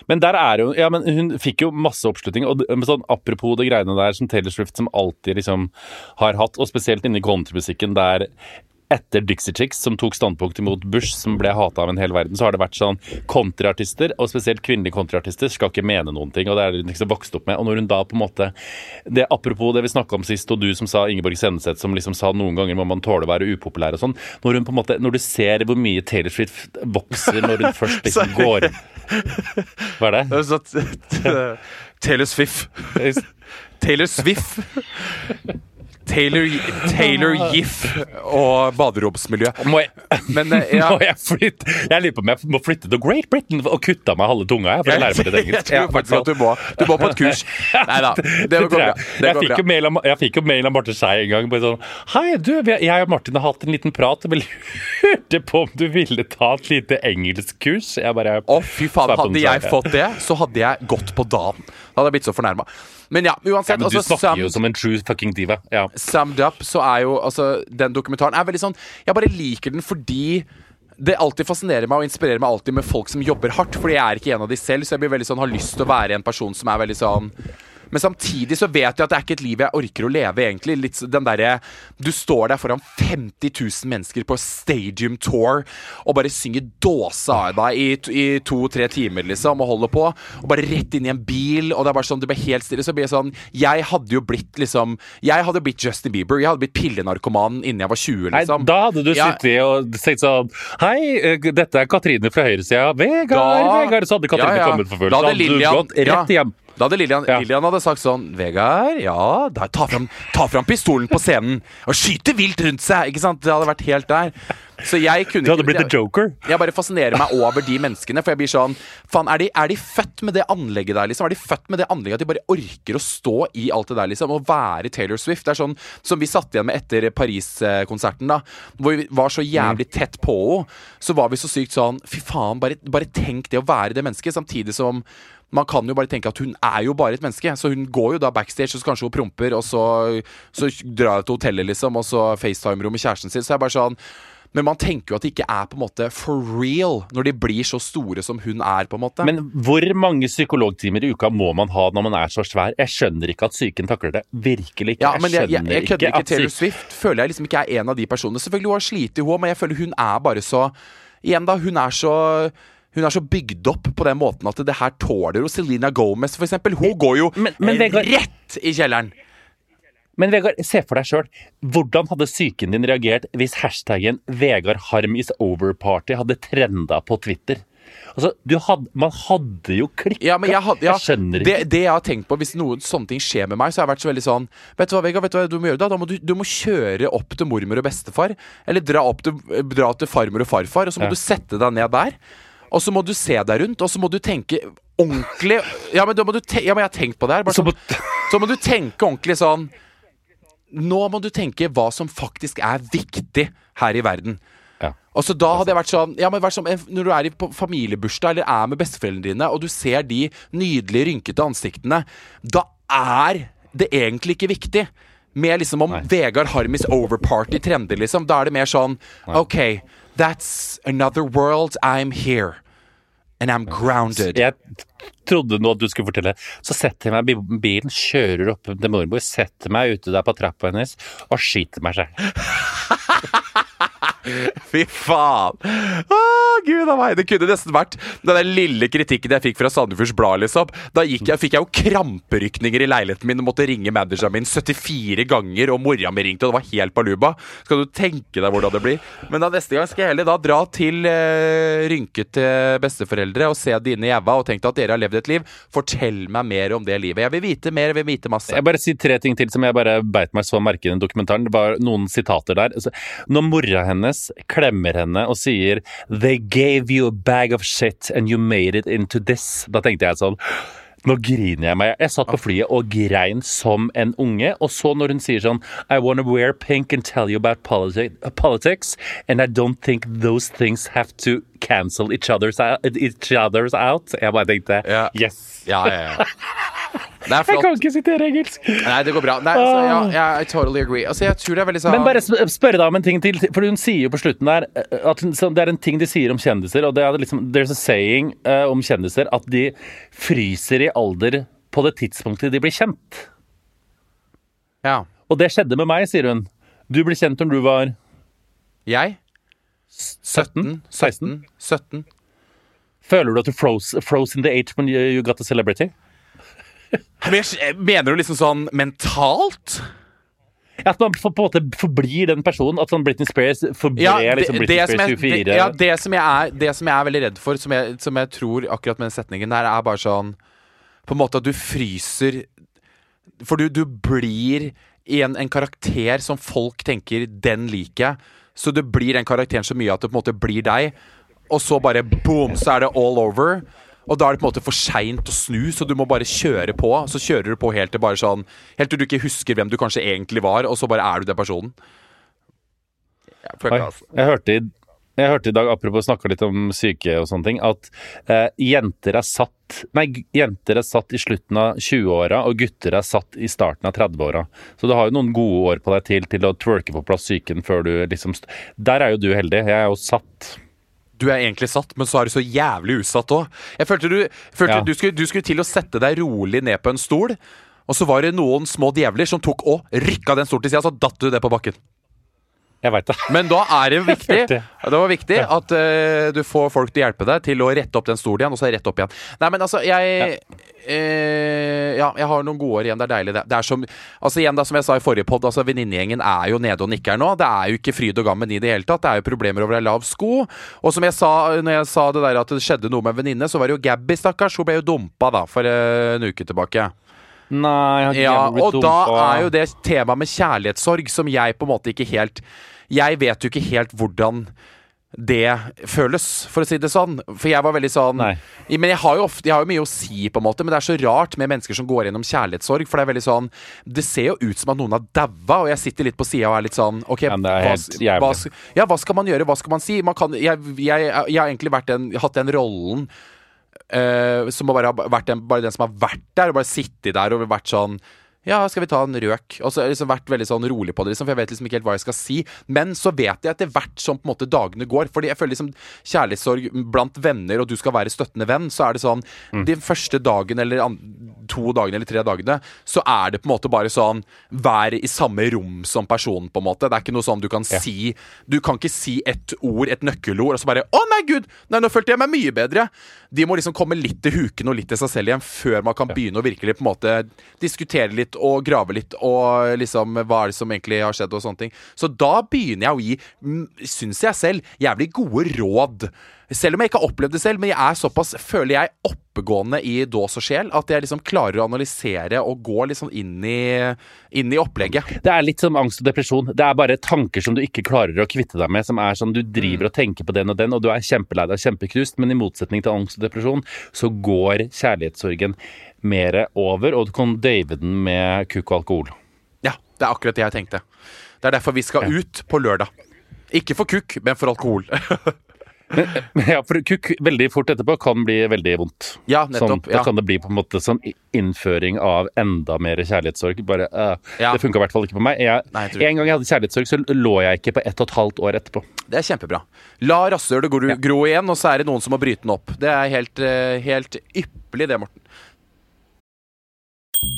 Men der er jo, ja, men hun fikk jo masse oppslutning. og sånn, Apropos det greiene der som Taylor Swift som alltid liksom har hatt, og spesielt inni countrymusikken der etter Dixie Chicks, som tok standpunkt imot Bush, som ble hata av en hel verden, så har det vært sånn kontraartister, og spesielt kvinnelige kontraartister skal ikke mene noen ting. Og det er det hun liksom vokst opp med. Og når hun da på en måte det Apropos det vi snakka om sist, og du som sa Ingeborg Senneset, som liksom sa noen ganger må man tåle å være upopulær og sånn. Når hun på en måte, når du ser hvor mye Taylor Swift vokser når hun først *laughs* liksom går Hva er det? *laughs* Taylor Swift. Taylor Swift. Taylor, Taylor *laughs* Giff og baderomsmiljø. Må jeg, Men eh, ja. *laughs* må jeg flytte Jeg lurer på om jeg må flytte til Great Britain og kutte av meg halve tunga jeg, for å lære meg *laughs* Jeg engelsk. tror faktisk at du må, du må på et kurs. Nei da, det Det går bra. jeg. Det Jeg fikk, av, jeg fikk jo mail av Marte Skei en gang. Sånn, Hei, du, jeg og Martin har hatt en liten prat. og vi lurte på om du ville ta et lite engelskkurs. Jeg bare Å, fy faen. Hadde jeg fått det, så hadde jeg gått på dagen. Da hadde jeg blitt så fornærma. Men ja, ja, men Du altså, snakker jo som en true fucking diva. Ja. summed up så er jo altså Den dokumentaren er veldig sånn Jeg bare liker den fordi det alltid fascinerer meg og inspirerer meg alltid med folk som jobber hardt. Fordi jeg er ikke en av de selv, så jeg blir veldig sånn har lyst til å være en person som er veldig sånn men samtidig så vet jeg at det er ikke et liv jeg orker å leve, egentlig. Litt den derre Du står der foran 50 000 mennesker på Stadium Tour og bare synger dåsa av deg i, i to-tre timer, liksom, og holder på. Og bare rett inn i en bil, og det er bare sånn du blir helt stille. Så blir det sånn Jeg hadde jo blitt liksom Jeg hadde blitt Justin Bieber. Jeg hadde blitt pillenarkoman innen jeg var 20, Nei, liksom. da hadde du Ja. sittet og sagt sånn Hei, eh, dette er Katrine fra høyresida. Vegard, Da- Vegard. Så hadde Katrine Ja, ja. kommet for fullt. Da hadde Lillian- rett hjem. Da hadde Lillian, Ja. Lillian hadde sagt sånn Vegard, ja, da, ta, fram, ta fram pistolen på scenen og skyte vilt rundt seg! Ikke sant? Det hadde vært helt der. Så jeg kunne Du hadde blitt the joker. Jeg bare fascinerer meg over de menneskene. For jeg blir sånn Faen, er er de født med det anlegget der, liksom? Er de født med det anlegget at de bare orker å stå i alt det der, liksom? Og være Taylor Swift? Det er sånn som vi satt igjen med etter Paris-konserten, da. Hvor vi var så jævlig tett på henne. Så var vi så sykt sånn Fy faen, bare, bare tenk det å være det mennesket. Samtidig som man kan jo bare tenke at hun er jo bare et menneske. Så hun går jo da backstage, og så kanskje hun promper, og så, så drar hun til hotellet, liksom, og så FaceTimer hun med kjæresten sin. Så jeg bare sånn men man tenker jo at det ikke er på en måte for real når de blir så store som hun er. på en måte Men hvor mange psykologtimer i uka må man ha når man er så svær? Jeg skjønner ikke at psyken takler det. Virkelig ikke. ja, men jeg, jeg, skjønner jeg kødder ikke. at Taylor Swift føler jeg liksom ikke er en av de personene. Selvfølgelig hun har slitt, hun òg, men jeg føler hun er bare så Igjen, da. Hun er så hun er så bygd opp på den måten at det her tåler jo Selena Gomez, for eksempel. Hun går jo Men- men Vegard- rett i kjelleren. Men Vegard, se for deg sjøl. Hvordan hadde psyken din reagert hvis hashtaggen 'Vegard Harm is over party' hadde trenda på Twitter? Altså, du hadde, Man hadde jo klikka. Ja, jeg, had, ja, skjønner det, ikke. det jeg har tenkt på Hvis noen sånne ting skjer med meg, så har jeg vært så veldig sånn Vet du hva, Vegard, vet du hva du må gjøre da? da må du, du må kjøre opp til mormor og bestefar. Eller dra, opp til, dra til farmor og farfar, og så må Ja. du sette deg ned der. Og så må du se deg rundt, og så må du tenke ordentlig Ja, men, må du te ja, men jeg har tenkt på det her. Bare Så sånn, så må du tenke ordentlig sånn Nå må du tenke hva som faktisk er viktig her i verden. Ja. Og så da hadde jeg vært sånn, ja, men vært sånn Når du er i familiebursdag eller er med besteforeldrene dine, og du ser de nydelige, rynkete ansiktene, da er det egentlig ikke viktig. Med liksom om Nei. Vegard Harmis overparty trender, liksom. Da er det mer sånn OK, that's another world. I'm here. And I'm grounded. Jeg trodde nå at du skulle fortelle. Så setter jeg meg i bilen, kjører opp til mormor, setter meg ute der på trappa hennes og skyter meg selv. *laughs* Fy faen! Å, Gud a meg. Det kunne nesten vært den der lille kritikken jeg fikk fra Sandefjords Blad. Liksom. Da jeg, fikk jeg jo kramperykninger i leiligheten min og måtte ringe manageren min 74 ganger, og mora mi ringte, og det var helt baluba. Skal du tenke deg hvordan det blir? Men da neste gang skal jeg heller da dra til eh, rynkete besteforeldre og se dine jæva og tenke at dere har levd et liv. Fortell meg mer om det livet. Jeg vil vite mer, jeg vil vite masse. Jeg bare sier tre ting til som jeg bare beit meg så merke i den dokumentaren. Det var noen sitater der. Altså, når mora hennes klemmer henne og sier 'They gave you a bag of shit and you made it into this', da tenkte jeg sånn Nå griner jeg meg. Jeg satt på flyet og grein som en unge. Og så når hun sier sånn I wanna wear pink and tell you about politi politics, and I don't think those things have to cancel each other's out. Each other's out. Jeg bare tenkte yeah. yes. Ja, ja, ja. *laughs* Det er Jeg kan ikke sitere engelsk. Nei, det går bra. Nei, altså, ja, ja, I totally agree. Altså, jeg tror det er veldig sånn Men bare sp- spørre deg om en ting til. For hun sier jo på slutten der eh, at det er en ting de sier om kjendiser, og det er liksom There's a saying uh, om kjendiser at de fryser i alder på det tidspunktet de blir kjent. Ja. Og det skjedde med meg, sier hun. Du ble kjent når du var Jeg? 17? 16? 17. Føler du at du froze, froze in the age when you, you got a celebrity? Mener du liksom sånn mentalt? At man på, en måte forblir den personen. At sånn Britney Spears forble liksom Britney Spears 24. det, ja, det, som jeg er, det som jeg er veldig redd for, som jeg, som jeg tror akkurat med den setningen der, er bare sånn På en måte at du fryser For du, du blir i en, en karakter som folk tenker 'den liker jeg'. Så du blir den karakteren så mye at det på en måte blir deg. Og så bare boom, så er det all over. Og da er det på en måte for seint å snu, så du må bare kjøre på. Så kjører du på helt til bare sånn Helt til du ikke husker hvem du kanskje egentlig var, og så bare er du den personen. Jeg føler Oi, altså. jeg hørte, i, jeg hørte i dag, apropos snakka litt om syke og sånne ting, at eh, jenter er satt Nei, jenter er satt i slutten av 20-åra, og gutter er satt i starten av 30-åra. Så du har jo noen gode år på deg til til å twerke på plass psyken før du liksom Der er jo du heldig. Jeg er jo satt. Du er egentlig satt, men så er du så jævlig usatt òg. Jeg følte, du, følte Ja. du, skulle, du skulle til å sette deg rolig ned på en stol, og så var det noen små djevler som tok og rykka den stolen til sida, så datt du det på bakken. Jeg veit det. Men da er det viktig *laughs* Det var viktig at uh, du får folk til å hjelpe deg til å rette opp den stolen igjen, og så rett opp igjen. Nei, men altså, jeg eh, Ja, jeg har noen gode år igjen. Det er deilig, det. det er som, altså igjen da, som jeg sa i forrige pod, altså venninnegjengen er jo nede og nikker nå. Det er jo ikke fryd og gammen i det hele tatt. Det er jo problemer over ei lav sko. Og som jeg sa når jeg sa det der at det skjedde noe med en venninne, så var det jo Gabby, stakkars. Hun ble jo dumpa da for uh, en uke tilbake. Nei, jeg har ikke Ja, og da er jo det temaet med kjærlighetssorg som jeg på en måte ikke helt Jeg vet jo ikke helt hvordan det føles, for å si det sånn. For jeg var veldig sånn Nei. Men jeg har jo ofte Jeg har jo mye å si, på en måte, men det er så rart med mennesker som går gjennom kjærlighetssorg. For det er veldig sånn Det ser jo ut som at noen har daua, og jeg sitter litt på sida og er litt sånn OK, hva, hva, ja, hva skal man gjøre? Hva skal man si? Man kan, jeg, jeg, jeg har egentlig vært den, hatt den rollen som bare har vært den, bare den som har vært der, og bare sittet der og vært sånn ja, skal vi ta en røk? Og så har jeg liksom vært veldig sånn rolig på det, liksom, for jeg vet liksom ikke helt hva jeg skal si. Men så vet jeg etter hvert som på en måte dagene går, fordi jeg føler liksom kjærlighetssorg blant venner, og du skal være støttende venn, så er det sånn De første dagen eller to dagene eller tre dagene, så er det på en måte bare sånn Vær i samme rom som personen, på en måte. Det er ikke noe sånn du kan si Du kan ikke si et ord, et nøkkelord, og så bare Å, nei, gud! Nei, nå følte jeg meg mye bedre. De må liksom komme litt til huken og litt til seg selv igjen før man kan begynne å virkelig på en måte diskutere litt og grave litt og liksom hva er det som egentlig har skjedd og sånne ting. Så da begynner jeg å gi, mm, syns jeg selv, jævlig gode råd. Selv om jeg ikke har opplevd det selv, men jeg er såpass, føler jeg, oppegående i dås og sjel at jeg liksom klarer å analysere og gå liksom inn i, inn i opplegget. Det er litt som angst og depresjon. Det er bare tanker som du ikke klarer å kvitte deg med. Som er sånn, Du driver og tenker på den og den, og du er kjempelei deg, kjempeknust, men i motsetning til angst og depresjon, så går kjærlighetssorgen mer over, og du kan dave den med kukk og alkohol. Ja, det er akkurat det jeg tenkte. Det er derfor vi skal ut på lørdag. Ikke for kukk, men for alkohol. *laughs* Ja, for kukk veldig fort etterpå kan bli veldig vondt. ja, Sånn, nettopp. da Ja. kan det bli på en måte sånn innføring av enda mer kjærlighetssorg. Bare, uh, Ja. Det funka i hvert fall ikke på meg. Jeg, Nei, jeg en gang jeg hadde kjærlighetssorg, så lå jeg ikke på ett og et halvt år etterpå. Det er kjempebra. La rasshølet gro, gro igjen, og så er det noen som må bryte den opp. Det er helt, eh, helt ypperlig, det, Morten.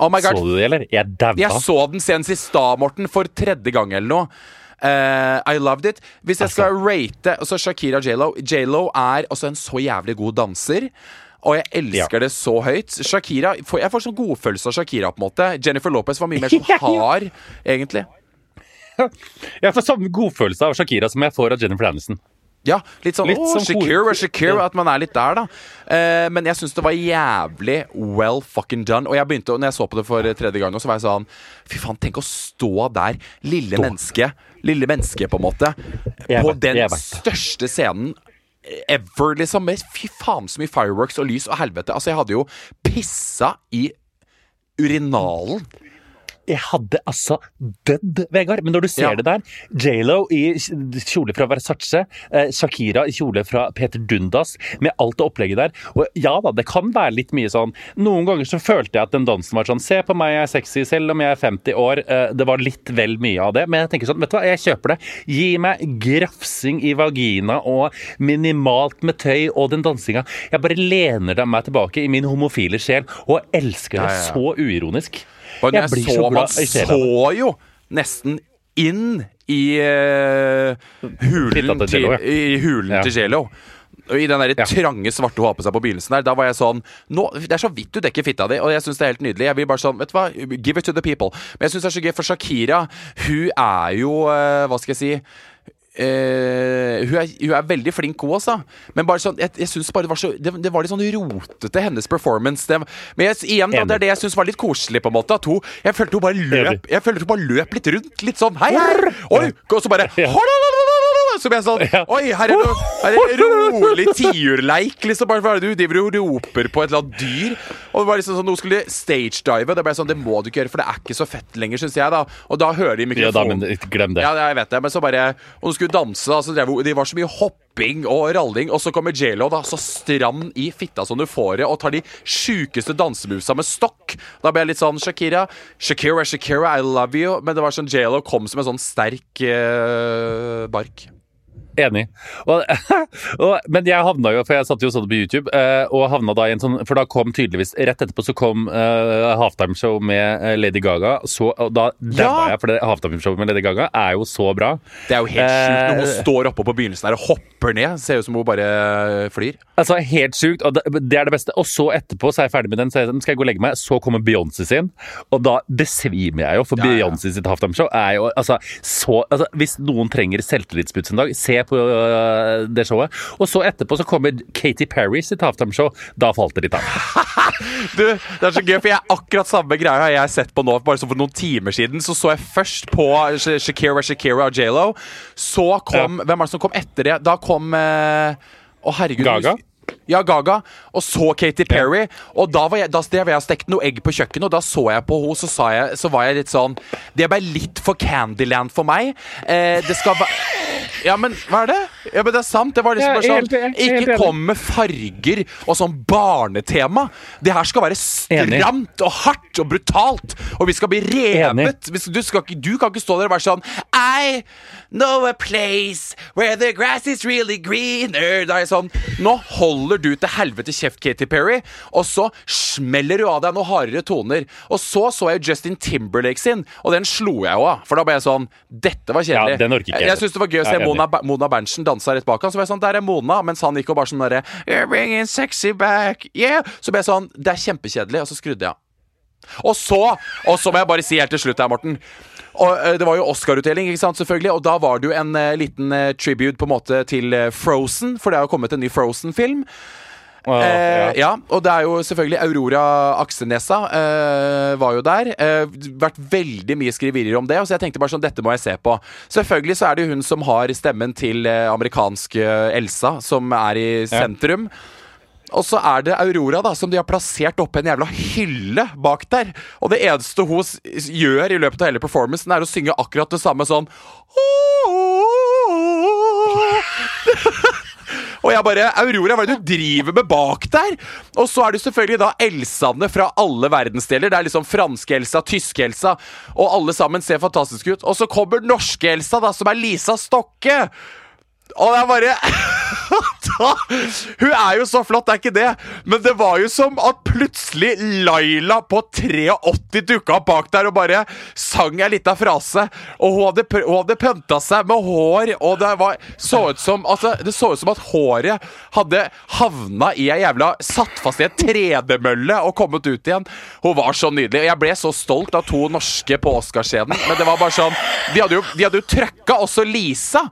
Oh my god. Så du det, eller? Jeg daua. Jeg så den senest i stad, Morten, for tredje gang eller noe. Uh, I loved it. Hvis jeg skal rate altså Shakira J.Lo J.Lo er også en så jævlig god danser. Og jeg elsker det så høyt. Shakira Jeg får sånn godfølelse av Shakira. på en måte Jennifer Lopez var mye mer sånn *laughs* hard, egentlig. *laughs* Jeg får samme godfølelse av Shakira som jeg får av Jennifer Aniston. Ja, litt sånn Litt oh, Shakira, Shakira, at man er litt der, da. Eh, men jeg syns det var jævlig well fucking done. Og jeg begynte, når jeg så på det for tredje gang, så var jeg sånn Fy faen, tenk å stå der, lille menneske. Lille menneske, på en måte. Jeg på vet- den største scenen ever, liksom. Med fy faen så mye fireworks og lys og helvete. Altså, jeg hadde jo pissa i urinalen. Jeg hadde altså dødd, Vegard. Men når du ser Ja. det der J.Lo i kjole fra Versace, eh, Shakira i kjole fra Peter Dundas, med alt det opplegget der. Og ja da, det kan være litt mye sånn Noen ganger så følte jeg at den dansen var sånn Se på meg, jeg er sexy, selv om jeg er 50 år. Eh, det var litt vel mye av det. Men jeg tenker sånn, vet du hva, jeg kjøper det. Gi meg grafsing i vagina og minimalt med tøy og den dansinga. Jeg bare lener meg tilbake i min homofile sjel og elsker det ja, ja. så uironisk. Og Jeg jeg blir så, så glad Man så jo nesten inn i uh, hulen til ja. i hulen Ja. til J.Lo. I den der Ja. trange, svarte hun har på seg på begynnelsen der, da var jeg sånn nå, Det er så vidt du dekker fitta di, og jeg syns det er helt nydelig. Jeg vil bare sånn, vet du hva, Give it to the people. Men jeg syns det er så gøy, for Shakira, hun er jo uh, Hva skal jeg si Eh, hun, er, hun er veldig flink, hun også. Men bare sånn, jeg, jeg synes bare det var så Det, det var litt sånn rotete, hennes performance. Det, men jeg, igjen, da, det er det jeg syns var litt koselig. på en måte hun, Jeg følte hun bare løp Jeg følte hun bare løp litt rundt. Litt sånn hei, hei! Oi! Og så bare Ja. Så ble jeg sånn. Oi, her er det, her er det rolig *laughs* tiurleik. Liksom, bare hva er det du driver og roper på et eller annet dyr. Og det var liksom sånn Nå skulle stagedive. Det ble sånn, det må du ikke gjøre, for det er ikke så fett lenger, syns jeg. da Og da hører de mikrofonen. Ja da, men glem det. Ja, jeg vet det, men så bare Og hun skulle danse, da, så drev de var så mye hopping og ralling, og så kommer J.Lo, da, så stram i fitta som du får det, og tar de sjukeste dansemovesa med stokk. Da ble jeg litt sånn Shakira, Shakira, Shakira, I love you. Men det var sånn J.Lo kom som en sånn sterk uh, bark. Enig. Og, *laughs* og, men jeg havna jo, for jeg satt jo sånn på YouTube, eh, og havna da i en sånn For da kom tydeligvis Rett etterpå så kom uh, halftimeshow med eh, Lady Gaga. Så, og da daua Ja! jeg, for det halftimeshowet med Lady Gaga er jo så bra. Det er jo helt sjukt når hun Eh, står oppe på begynnelsen der og hopper ned. Ser ut som hun bare flyr. Altså, Helt sjukt. og det, det er det beste. Og så etterpå så er jeg ferdig med den, så jeg, skal jeg gå og legge meg. Så kommer Beyoncé sin, og da besvimer jeg jo. For Ja, ja. Beyoncé sitt halftimeshow er jo altså så altså, Hvis noen trenger selvtillitsputs en dag, se på øh, det showet. Og så etterpå så kommer Katy Perry sitt halftimeshow. Da falt det litt av. *laughs* Du, det er så gøy, for jeg akkurat samme greia har jeg sett på nå. Bare så For noen timer siden så så jeg først på Sh- Shakira, Shakira og J.Lo. Så kom Hvem er det som kom etter det? Da kom eh, Å, herregud. Gaga? Ja, Gaga. Og så Katy Perry. Og da var jeg, da drev jeg stekt noe egg på kjøkkenet, og da så jeg på henne, så, så var jeg litt sånn Det ble litt for Candyland for meg. Eh, det skal være Ja, men hva er det? Ja, men det er sant. Det var liksom Ja, bare sånn helt- Ikke kom med farger og sånn barnetema. Det her skal være Enig. stramt og hardt og brutalt, og vi skal bli revet. Du, skal ikke, du kan ikke stå der og være sånn I know a place where the grass is really greener. Da er jeg sånn Nå holder du til helvete kjeft, Katy Perry, og så smeller du av deg noen hardere toner. Og så så jeg Justin Timberlake sin, og den slo jeg jo av. For da ble jeg sånn Dette var kjedelig. Ja, den orker ikke jeg. jeg syns det var gøy å se Mona, Mona Berntsen dansa rett bak han. Så var jeg sånn Der er Mona. Mens han gikk og bare sånn derre You're bringing sexy back. Yeah. Så ble jeg sånn Det er kjempekjedelig. Og så skrudde jeg av. Og så Og så må jeg bare si helt til slutt her, Morten. Og eh, Det var jo Oscar-utdeling, ikke sant, selvfølgelig. Og da var det jo en uh, liten uh, tribute på en måte til uh, Frozen. For det har jo kommet en ny Frozen-film. Eh, ja. ja, og det er jo selvfølgelig Aurora Aksenesa uh, var jo der. Uh, vært veldig mye skriverier om det, og så jeg tenkte bare sånn, dette må jeg se på. Selvfølgelig så er det hun som har stemmen til amerikansk eh, Elsa, som er i sentrum. Og så er det Aurora da som de har plassert oppe en jævla hylle bak der. Og det eneste hun gjør i løpet av hele performancen, er å synge akkurat det samme sånn *laughs* *laughs* Og jeg bare Aurora, hva er det du driver med bak der? Og så er det selvfølgelig da Elsaene fra alle verdensdeler. Det er liksom franske Elsa, tyske Elsa, og alle sammen ser fantastiske ut. Og så kommer norske Elsa, da, som er Lisa Stokke. Og det er bare *laughs* da, Hun er jo så flott, det er ikke det. Men det var jo som at plutselig Laila på 83 dukka bak der og bare sang ei lita frase. Og hun hadde, hun hadde pynta seg med hår, og det var, så ut som altså, Det så ut som at håret hadde havna i ei jævla Satt fast i en tredemølle og kommet ut igjen. Hun var så nydelig. Og jeg ble så stolt av to norske på Oscarskjeden. Men det var bare sånn De hadde jo, de jo trøkka også Lisa.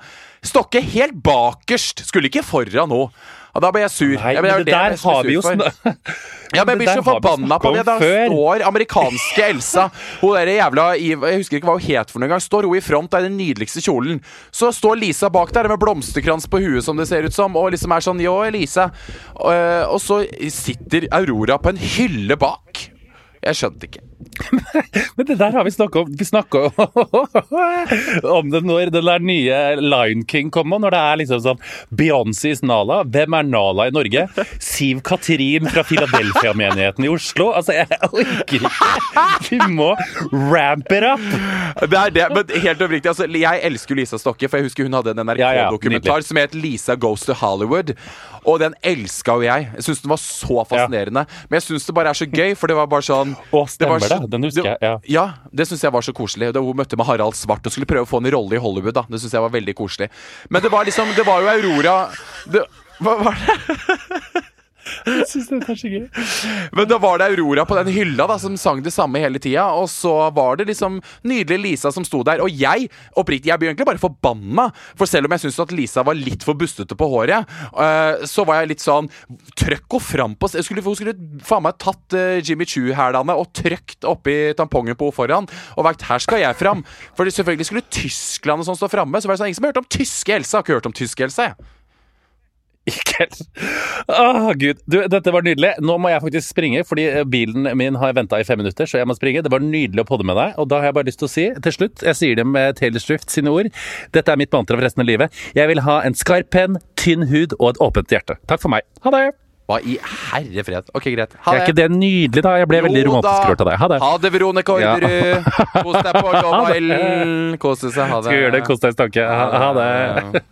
Stokke helt bakerst. Skulle ikke foran nå. Og da ble jeg sur. Nei, Jeg ble- *laughs* det jeg der har vi jo. Ja, men jeg blir så forbanna på det. Da før. står amerikanske Elsa Hun der jævla Jeg husker ikke hva hun het for noen gang. Står hun i front i den nydeligste kjolen. Så står Lisa bak der med blomsterkrans på huet, som det ser ut som, og liksom er sånn Yo, Lisa. Og, og så sitter Aurora på en hylle bak. Jeg skjønte ikke. *laughs* Men det der har vi snakka om. Vi snakka *laughs* om det når den der nye Lion King kom, og når det er liksom sånn Beyoncés Nala. Hvem er Nala i Norge? Siv Katrin fra Philadelphia-menigheten i Oslo. Altså, jeg orker ikke. Vi må ramp it up! Det er det, men helt oppriktig altså, Jeg elsker Lisa Stokke, for jeg husker hun hadde en Ja, ja, NRK-dokumentar som het Lisa Goes to Hollywood. Og den elska jo jeg. Jeg syns den var så fascinerende. Men jeg syns det bare er så gøy, for det var bare sånn Å, stemmer det? så- det. Den husker jeg, ja. Ja, det syns jeg var så koselig. Da hun møtte med Harald Svart og skulle prøve å få en rolle i Hollywood. da Det synes jeg var veldig koselig. Men det var liksom Det var jo Aurora det, Hva var det? *laughs* Jeg syns dette er så gøy. Men da var det Aurora på den hylla da som sang det samme hele tida. Og så var det liksom nydelige Lisa som sto der. Og jeg oppriktig, jeg ble egentlig bare forbanna. For selv om jeg syntes at Lisa var litt for bustete på håret, eh, så var jeg litt sånn Trøkk henne fram på jeg skulle, Hun skulle faen meg tatt eh, Jimmy Choo-hælene og trøkt oppi tampongen på henne foran. Og vært her skal jeg fram. For selvfølgelig skulle Tyskland og sånn stå framme. Så var det sånn, ingen som har hørt om tyske Elsa. Har ikke hørt om tyske Elsa, jeg. Ikke. Åh, Gud. Du, dette var nydelig. Nå må jeg faktisk springe, fordi eh, bilen min har venta i fem minutter, så jeg må springe. Det var nydelig å podde med deg. Og da har jeg bare lyst til å si til slutt, jeg sier det med Taylor Swift sine ord, dette er mitt mantra for resten av livet. Jeg vil ha en skarp penn, tynn hud og et åpent hjerte. Takk for meg. Ha det. Hva i herre fred? Ok, greit. Ha Er ikke det nydelig, da? Jeg ble veldig romantisk rørt av deg. Ha det. Ha det, Veronica Ja. *laughs* Kos deg på Love Island. Kose seg. Ha det. Skal gjøre det. Kos deg, Stanke. Ha, ha det.